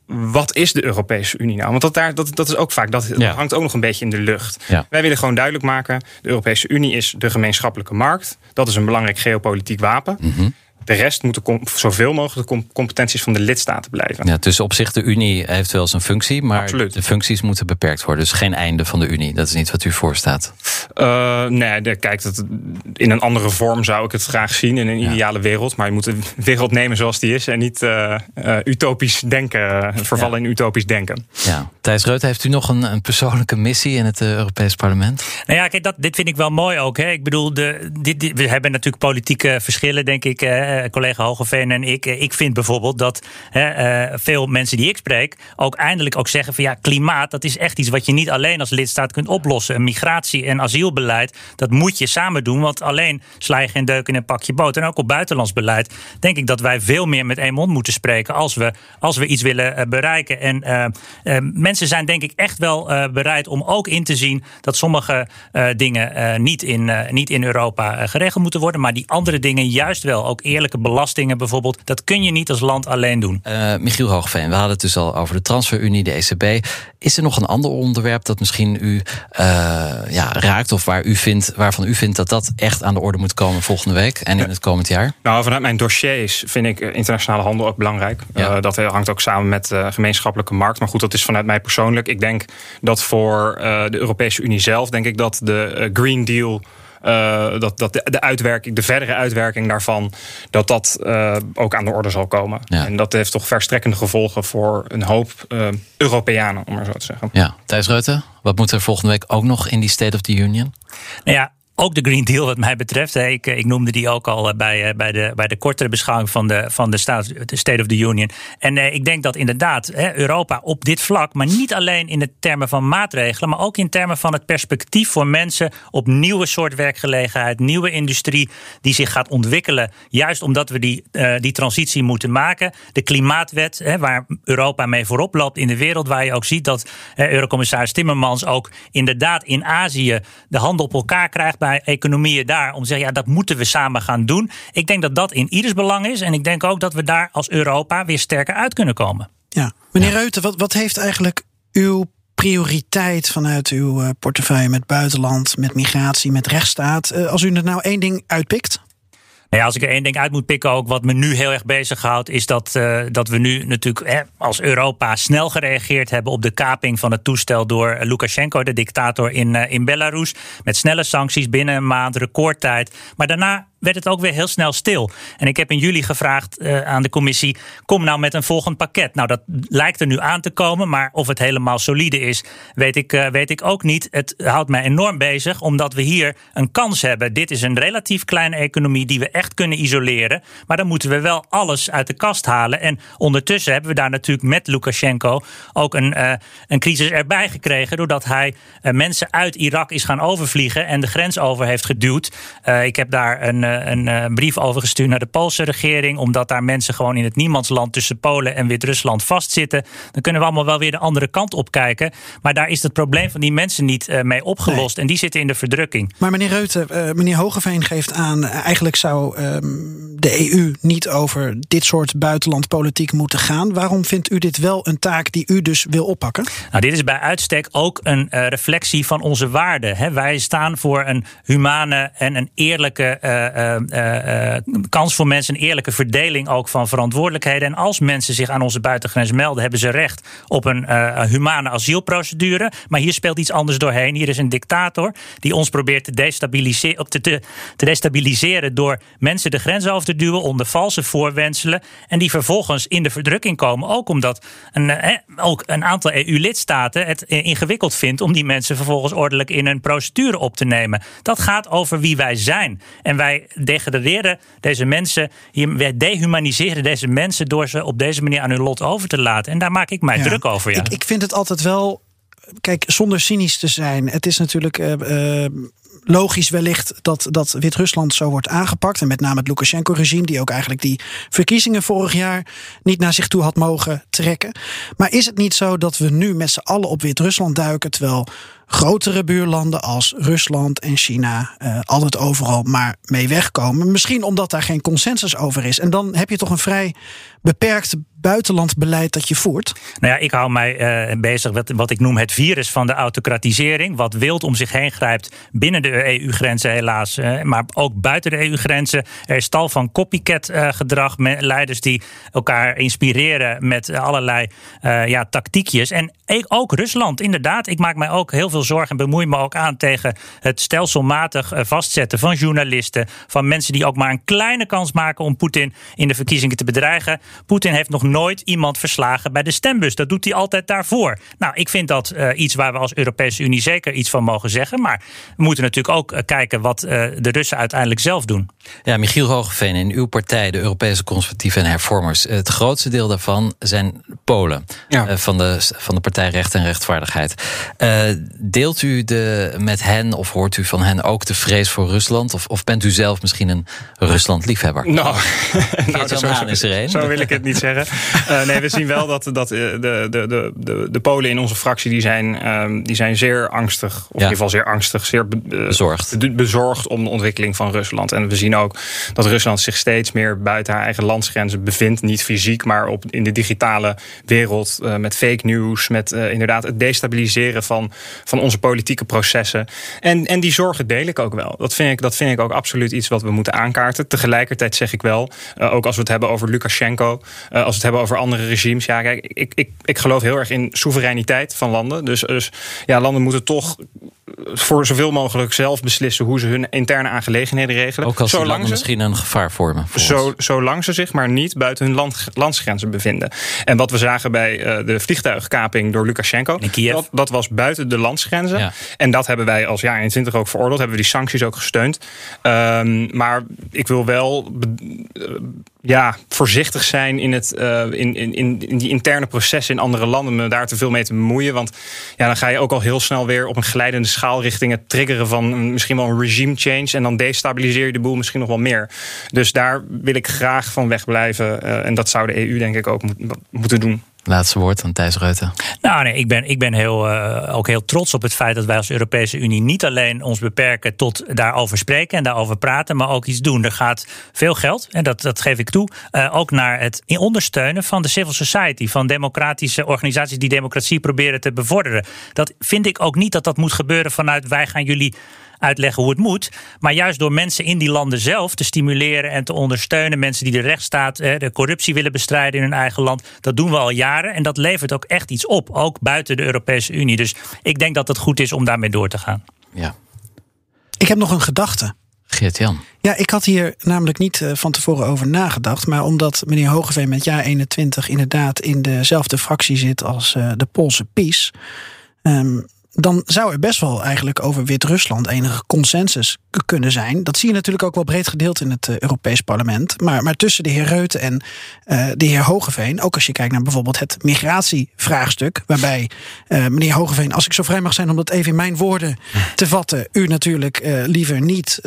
wat is de Europese Unie nou? Want dat, daar, dat, dat is ook vaak, dat ja. hangt ook nog een beetje in de lucht. Ja. Wij willen gewoon duidelijk maken: de Europese Unie is de gemeenschappelijke markt. Dat is een belangrijk geopolitiek wapen. Mm -hmm. De rest moeten zoveel mogelijk de competenties van de lidstaten blijven. Ja, dus op zich de Unie heeft wel zijn functie, maar Absoluut. de functies moeten beperkt worden. Dus geen einde van de Unie. Dat is niet wat u voorstaat. Uh, nee, de, kijk, dat, in een andere vorm zou ik het graag zien in een ja. ideale wereld. Maar je moet de wereld nemen zoals die is en niet uh, uh, utopisch denken, vervallen ja. in utopisch denken. Ja. Thijs Reut, heeft u nog een, een persoonlijke missie in het Europees Parlement? Nou ja, kijk, dat, dit vind ik wel mooi ook. Hè. Ik bedoel, de, dit, dit, we hebben natuurlijk politieke verschillen, denk ik. Hè collega Hogeveen en ik. Ik vind bijvoorbeeld dat hè, uh, veel mensen die ik spreek ook eindelijk ook zeggen van ja, klimaat, dat is echt iets wat je niet alleen als lidstaat kunt oplossen. Een migratie- en asielbeleid, dat moet je samen doen, want alleen sla je geen deuk in een pakje boot. En ook op buitenlands beleid denk ik dat wij veel meer met één mond moeten spreken als we, als we iets willen bereiken. En mensen zijn denk ik echt wel bereid om ook in te zien dat sommige dingen niet, in, niet in Europa geregeld moeten worden, maar die andere dingen juist wel, ook eerlijke belastingen bijvoorbeeld. Dat kun je niet als land alleen doen. Uh, Michiel Hoogveen, we hadden het dus al over de transferunie, de ECB. Is er nog een ander onderwerp dat misschien u uh, ja, raakt of waar u vindt, waarvan u vindt dat dat echt aan de orde moet komen volgende week en in het komend jaar? Nou, vanuit mijn dossiers vind ik internationale handel ook belangrijk. Ja. Uh, dat hangt ook samen met de gemeenschappelijke markt. Maar goed, dat is vanuit mij persoonlijk. Ik denk dat voor de Europese Unie zelf, denk ik dat de Green Deal uh, dat, dat de, de, uitwerking, de verdere uitwerking daarvan, dat dat uh, ook aan de orde zal komen. Ja. En dat heeft toch verstrekkende gevolgen voor een hoop uh, Europeanen, om maar zo te zeggen. Ja, Thijs Rutte, wat moet er volgende week ook nog in die State of the Union? Nou ja, ook de Green Deal, wat mij betreft. Ik, ik noemde die ook al bij, bij, de, bij de kortere beschouwing van de, van de State of the Union. En ik denk dat inderdaad Europa op dit vlak, maar niet alleen in de termen van maatregelen, maar ook in termen van het perspectief voor mensen op nieuwe soort werkgelegenheid, nieuwe industrie die zich gaat ontwikkelen. Juist omdat we die, die transitie moeten maken. De klimaatwet, waar Europa mee voorop loopt in de wereld, waar je ook ziet dat Eurocommissaris Timmermans ook inderdaad in Azië de handen op elkaar krijgt economieën daar om te zeggen, ja, dat moeten we samen gaan doen. Ik denk dat dat in ieders belang is. En ik denk ook dat we daar als Europa weer sterker uit kunnen komen. Ja, meneer Reuten, wat, wat heeft eigenlijk uw prioriteit vanuit uw eh, portefeuille met buitenland, met migratie, met rechtsstaat? Eh, als u er nou één ding uitpikt? Nou als ik er één ding uit moet pikken, ook wat me nu heel erg bezighoudt, is dat, uh, dat we nu natuurlijk als Europa snel gereageerd hebben op de kaping van het toestel door Lukashenko, de dictator in, uh, in Belarus. Met snelle sancties binnen een maand, recordtijd. Maar daarna werd het ook weer heel snel stil. En ik heb in juli gevraagd uh, aan de commissie: kom nou met een volgend pakket. Nou, dat lijkt er nu aan te komen, maar of het helemaal solide is, weet ik, uh, weet ik ook niet. Het houdt mij enorm bezig, omdat we hier een kans hebben. Dit is een relatief kleine economie die we echt kunnen isoleren. Maar dan moeten we wel alles uit de kast halen. En ondertussen hebben we daar natuurlijk met Lukashenko ook een, uh, een crisis erbij gekregen. Doordat hij mensen uit Irak is gaan overvliegen en de grens over heeft geduwd. ik heb daar een een, een brief overgestuurd naar de Poolse regering. Omdat daar mensen gewoon in het niemandsland tussen Polen en Wit-Rusland vastzitten. Dan kunnen we allemaal wel weer de andere kant op kijken. Maar daar is het probleem van die mensen niet uh, mee opgelost. Nee. En die zitten in de verdrukking. Maar meneer Reuten, uh, meneer Hogeveen geeft aan. Eigenlijk zou um, de EU niet over dit soort buitenlandpolitiek moeten gaan. Waarom vindt u dit wel een taak die u dus wil oppakken? Nou, dit is bij uitstek ook een reflectie van onze waarden. Wij staan voor een humane en een eerlijke kans voor mensen, een eerlijke verdeling ook van verantwoordelijkheden. En als mensen zich aan onze buitengrens melden, hebben ze recht op een humane asielprocedure. Maar hier speelt iets anders doorheen. Hier is een dictator die ons probeert te destabiliseren, te, te destabiliseren door mensen de grens over te duwen onder valse voorwenselen. En die vervolgens in de verdrukking komen. Ook omdat een, ook een aantal EU-lidstaten het ingewikkeld vindt om die mensen vervolgens ordelijk in een procedure op te nemen. Dat gaat over wie wij zijn. En wij degraderen deze mensen, wij dehumaniseren deze mensen door ze op deze manier aan hun lot over te laten. En daar maak ik mij ja. druk over. Ja. Ik, ik vind het altijd wel kijk, zonder cynisch te zijn. Het is natuurlijk uh, uh, logisch wellicht dat, dat Wit-Rusland zo wordt aangepakt. En met name het Lukashenko-regime, die ook eigenlijk die verkiezingen vorig jaar niet naar zich toe had mogen trekken. Maar is het niet zo dat we nu met z'n allen op Wit-Rusland duiken, terwijl grotere buurlanden als Rusland en China uh, altijd overal maar mee wegkomen. Misschien omdat daar geen consensus over is. En dan heb je toch een vrij beperkt buitenlandbeleid dat je voert? Nou ja, ik hou mij uh, bezig met wat ik noem het virus van de autocratisering. Wat wild om zich heen grijpt binnen de EU-grenzen helaas. Uh, maar ook buiten de EU-grenzen. Er is tal van copycat-gedrag. leiders die elkaar inspireren met allerlei ja, tactiekjes. En ook Rusland, inderdaad. Ik maak mij ook heel veel zorgen en bemoei me ook aan tegen het stelselmatig vastzetten van journalisten. Van mensen die ook maar een kleine kans maken om Poetin in de verkiezingen te bedreigen. Poetin heeft nog nooit iemand verslagen bij de stembus. Dat doet hij altijd daarvoor. Nou, ik vind dat uh, iets waar we als Europese Unie zeker iets van mogen zeggen. Maar we moeten natuurlijk ook uh, kijken wat uh, de Russen uiteindelijk zelf doen. Ja, Michiel Hogeveen, in uw partij, de Europese Conservatieven en Hervormers, het grootste deel daarvan zijn Polen ja. van, de, van de partij Recht en Rechtvaardigheid. Deelt u de, met hen of hoort u van hen ook de vrees voor Rusland? Of, of bent u zelf misschien een Rusland-liefhebber? Nou, nou zo, is er een. zo wil ik het niet zeggen. Uh, nee, we zien wel dat, dat de, de, de, de, de Polen in onze fractie die zijn, um, die zijn zeer angstig. Of ja. in ieder geval zeer angstig, zeer be, bezorgd. bezorgd om de ontwikkeling van Rusland. En we zien ook dat Rusland zich steeds meer buiten haar eigen landsgrenzen bevindt. Niet fysiek, maar op, in de digitale wereld. Uh, met fake news, met inderdaad het destabiliseren van, van onze politieke processen. En, en die zorgen deel ik ook wel. Dat vind ik, dat vind ik ook absoluut iets wat we moeten aankaarten. Tegelijkertijd zeg ik wel, ook als we het hebben over Lukashenko. Uh, als we het hebben over andere regimes. Ja, kijk, ik, ik, ik geloof heel erg in soevereiniteit van landen. Dus, dus ja, landen moeten toch voor zoveel mogelijk zelf beslissen hoe ze hun interne aangelegenheden regelen. Ook als zolang ze, misschien een gevaar vormen. voor zo, zolang ze zich maar niet buiten hun land, landsgrenzen bevinden. En wat we zagen bij eh, de vliegtuigkaping door Lukashenko, dat, dat was buiten de landsgrenzen. Ja. En dat hebben wij als jaar 21 ook veroordeeld, hebben we die sancties ook gesteund. Ehm, maar ik wil wel ja, voorzichtig zijn in, het, eh, in, in, in, die interne processen in andere landen, me daar te veel mee te bemoeien. Want ja, dan ga je ook al heel snel weer op een glijdende schaal richting het triggeren van misschien wel een regime change. En dan destabiliseer je de boel misschien nog wel meer. Dus daar wil ik graag van wegblijven. eh, en dat zou de EU denk ik ook moet- moeten doen. Laatste woord aan Thijs Reuten. Nou, nee, ik ben, ik ben heel, eh, ook heel trots op het feit dat wij als Europese Unie niet alleen ons beperken tot daarover spreken en daarover praten, maar ook iets doen. Er gaat veel geld, en dat, dat geef ik toe, eh, ook naar het ondersteunen van de civil society, van democratische organisaties die democratie proberen te bevorderen. Dat vind ik ook niet dat dat moet gebeuren vanuit wij gaan jullie uitleggen hoe het moet. Maar juist door mensen in die landen zelf te stimuleren en te ondersteunen. Mensen die de rechtsstaat, eh, de corruptie willen bestrijden in hun eigen land. Dat doen we al jaren. En dat levert ook echt iets op. Ook buiten de Europese Unie. Dus ik denk dat het goed is om daarmee door te gaan. Ja, Ik heb nog een gedachte. Geert-Jan. Ja, ik had hier namelijk niet eh, van tevoren over nagedacht. Maar omdat meneer Hogeveen met jaar 21 inderdaad in dezelfde fractie zit als eh, de Poolse PiS. ehm, dan zou er best wel eigenlijk over Wit-Rusland enige consensus kunnen zijn. Dat zie je natuurlijk ook wel breed gedeeld in het eh, Europees Parlement. Maar, maar tussen de heer Reuten en eh, de heer Hogeveen, ook als je kijkt naar bijvoorbeeld het migratievraagstuk, waarbij eh, meneer Hogeveen, als ik zo vrij mag zijn om dat even in mijn woorden te vatten, u natuurlijk liever niet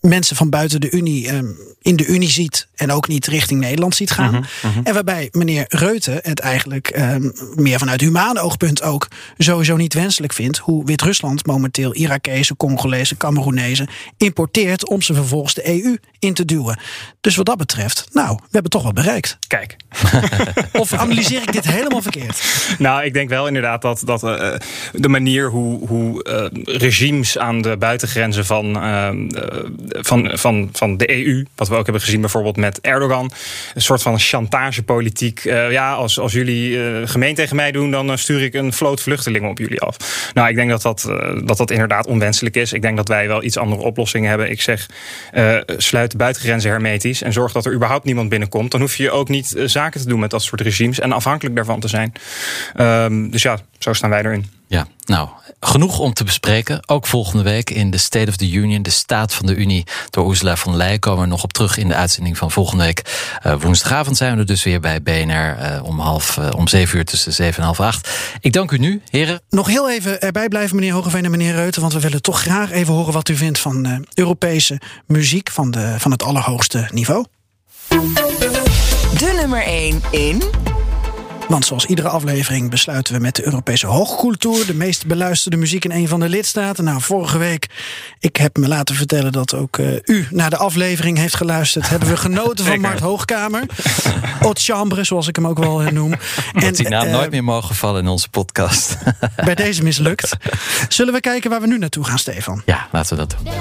mensen van buiten de Unie eh, in de Unie ziet en ook niet richting Nederland ziet gaan. En waarbij meneer Reuten het eigenlijk eh, meer vanuit humaan oogpunt ook sowieso niet vindt hoe Wit-Rusland momenteel Irakezen, Congolezen, Cameroenezen importeert om ze vervolgens de EU in te duwen. Dus wat dat betreft, nou, we hebben toch wat bereikt. Kijk. Of analyseer ik dit helemaal verkeerd? Nou, ik denk wel inderdaad dat, dat eh, de manier hoe, hoe eh, regimes aan de buitengrenzen van, eh, van, van, van de EU, wat we ook hebben gezien bijvoorbeeld met Erdogan, een soort van chantagepolitiek. ja, als, als jullie gemeen tegen mij doen, dan stuur ik een vloot vluchtelingen op jullie af. Nou, ik denk dat dat, dat dat inderdaad onwenselijk is. Ik denk dat wij wel iets andere oplossingen hebben. Ik zeg, sluit de buitengrenzen hermetisch en zorg dat er überhaupt niemand binnenkomt. Dan hoef je ook niet eh, zaken te doen met dat soort regimes en afhankelijk daarvan te zijn. Ehm, dus ja, zo staan wij erin. Ja, nou, genoeg om te bespreken. Ook volgende week in de State of the Union, de Staat van de Unie, door Ursula von Leyen. Komen we nog op terug in de uitzending van volgende week. Eh, woensdagavond zijn we er dus weer bij BNR eh, om, half, eh, om zeven uur tussen zeven en half acht. Ik dank u nu, heren. Nog heel even erbij blijven, meneer Hogeveen en meneer Reuten. Want we willen toch graag even horen wat u vindt van eh, Europese muziek van, de, van het allerhoogste niveau. De nummer 1 in. Want zoals iedere aflevering besluiten we met de Europese Hoogcultuur. De meest beluisterde muziek in een van de lidstaten. Nou, vorige week, ik heb me laten vertellen dat ook eh, u naar de aflevering heeft geluisterd. Hebben we genoten van. Mart Hoogkamer. Haute Chambre, zoals ik hem ook wel noem. Dat die naam eh, nooit meer mogen vallen in onze podcast. bij deze mislukt. Zullen we kijken waar we nu naartoe gaan, Stefan? ja, laten we dat doen.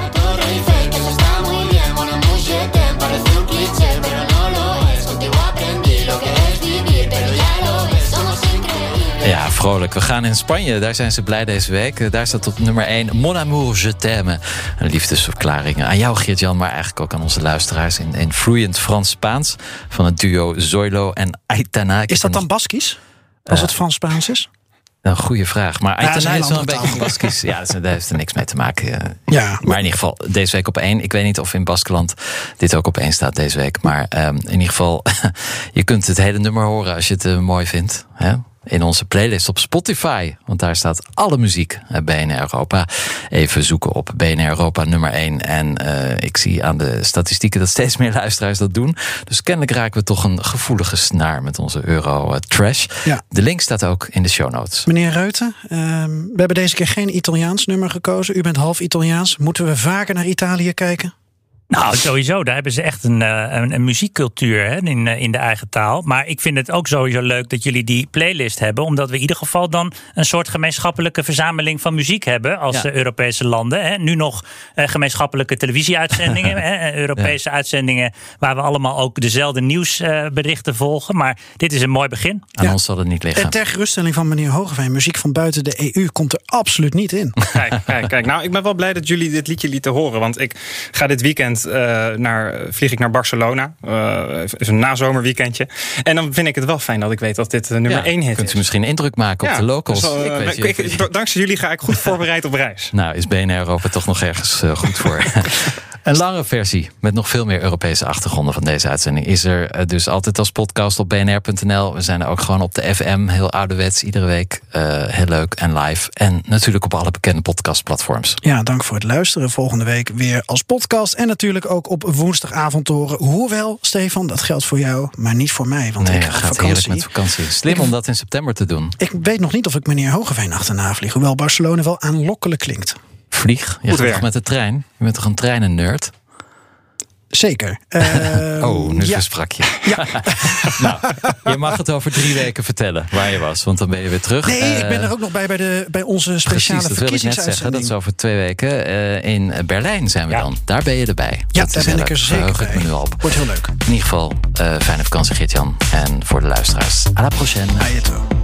Ja, vrolijk. We gaan in Spanje. Daar zijn ze blij deze week. Eh, Daar staat op nummer 1 Mon amour, je t'aime. Een liefdesverklaring aan jou, Geert-Jan, maar eigenlijk ook aan onze luisteraars in, in vloeiend Frans-Spaans van het duo Zoilo en Aitana. Is dat dan Baskisch? Als Eh, het Frans-Spaans is? Een goede vraag. Maar Aitana is wel een beetje Baskisch. Ja, daar heeft er niks mee te maken. eh. Ja, Maar in ieder geval, deze week op één. Ik weet niet of in Baskeland dit ook op één staat deze week. Maar ehm, in ieder geval, je kunt het hele nummer horen als je het eh, mooi vindt. Hè? In onze playlist op Spotify. Want daar staat alle muziek. eh, BNR Europa. Even zoeken op BNR Europa nummer 1. En eh, ik zie aan de statistieken dat steeds meer luisteraars dat doen. Dus kennelijk raken we toch een gevoelige snaar met onze euro eh. Ja. De link staat ook in de show notes. Meneer Reuten, ehm, we hebben deze keer geen Italiaans nummer gekozen. U bent half Italiaans. Moeten we vaker naar Italië kijken? Nou, sowieso. Daar hebben ze echt een, eh, een, een muziekcultuur hè, in, eh, in de eigen taal. Maar ik vind het ook sowieso leuk dat jullie die playlist hebben. Omdat we in ieder geval dan een soort gemeenschappelijke verzameling van muziek hebben. Als Ja. eh, Europese landen. Hè. Nu nog eh, gemeenschappelijke televisieuitzendingen. hè, Europese uitzendingen waar we allemaal ook dezelfde nieuwsberichten volgen. Maar dit is een mooi begin. Aan Ja. ons zal het niet liggen. En ter geruststelling van meneer Hogeveen, muziek van buiten de EU komt er absoluut niet in. Kijk, kijk, kijk. Nou, ik ben wel blij dat jullie dit liedje lieten horen. Want ik ga dit weekend eh, naar, vlieg ik naar Barcelona. Eh is een nazomerweekendje. En dan vind ik het wel fijn dat ik weet dat dit de nummer Ja, 1 hit Kunt is. u misschien indruk maken op de locals? dus, eh, Ik weet ik- ik- dankzij jullie ga ik goed voorbereid op reis. Nou, is BNR Europa toch nog ergens eh, goed voor. Een lange versie met nog veel meer Europese achtergronden van deze uitzending is er eh, dus altijd als podcast op bnr.nl. We zijn er ook gewoon op de FM, heel ouderwets, iedere week. Eh, heel leuk en live. En natuurlijk op alle bekende podcastplatforms. Ja, dank voor het luisteren. Volgende week weer als podcast. En natuurlijk ook op woensdagavond horen. Hoewel, Stefan, dat geldt voor jou, maar niet voor mij. Want Nee, ik ga gaat heerlijk vakantie. met vakantie. Slim om dat in september te doen. Ik weet nog niet of ik meneer Hogeveen achterna vlieg. Hoewel Barcelona wel aanlokkelijk klinkt. Vlieg. Je gaat toch met de trein? Je bent toch een treinen-nerd? Zeker. Ehm, Oh, nu ja. versprak je. nou, je mag het over drie weken vertellen waar je was, want dan ben je weer terug. Nee, ik ben Eh, er ook nog bij bij, de, bij onze speciale Precies, dat wil ik net zeggen. Dat is over twee weken. Eh, in Berlijn zijn we Ja. dan. Daar ben je erbij. Ja, Dat daar ben ik er zeker Verheug ik bij. me nu al op. Wordt heel leuk. In ieder geval, eh, fijne vakantie Geert-Jan. En voor de luisteraars, à la prochaine. Ajeto.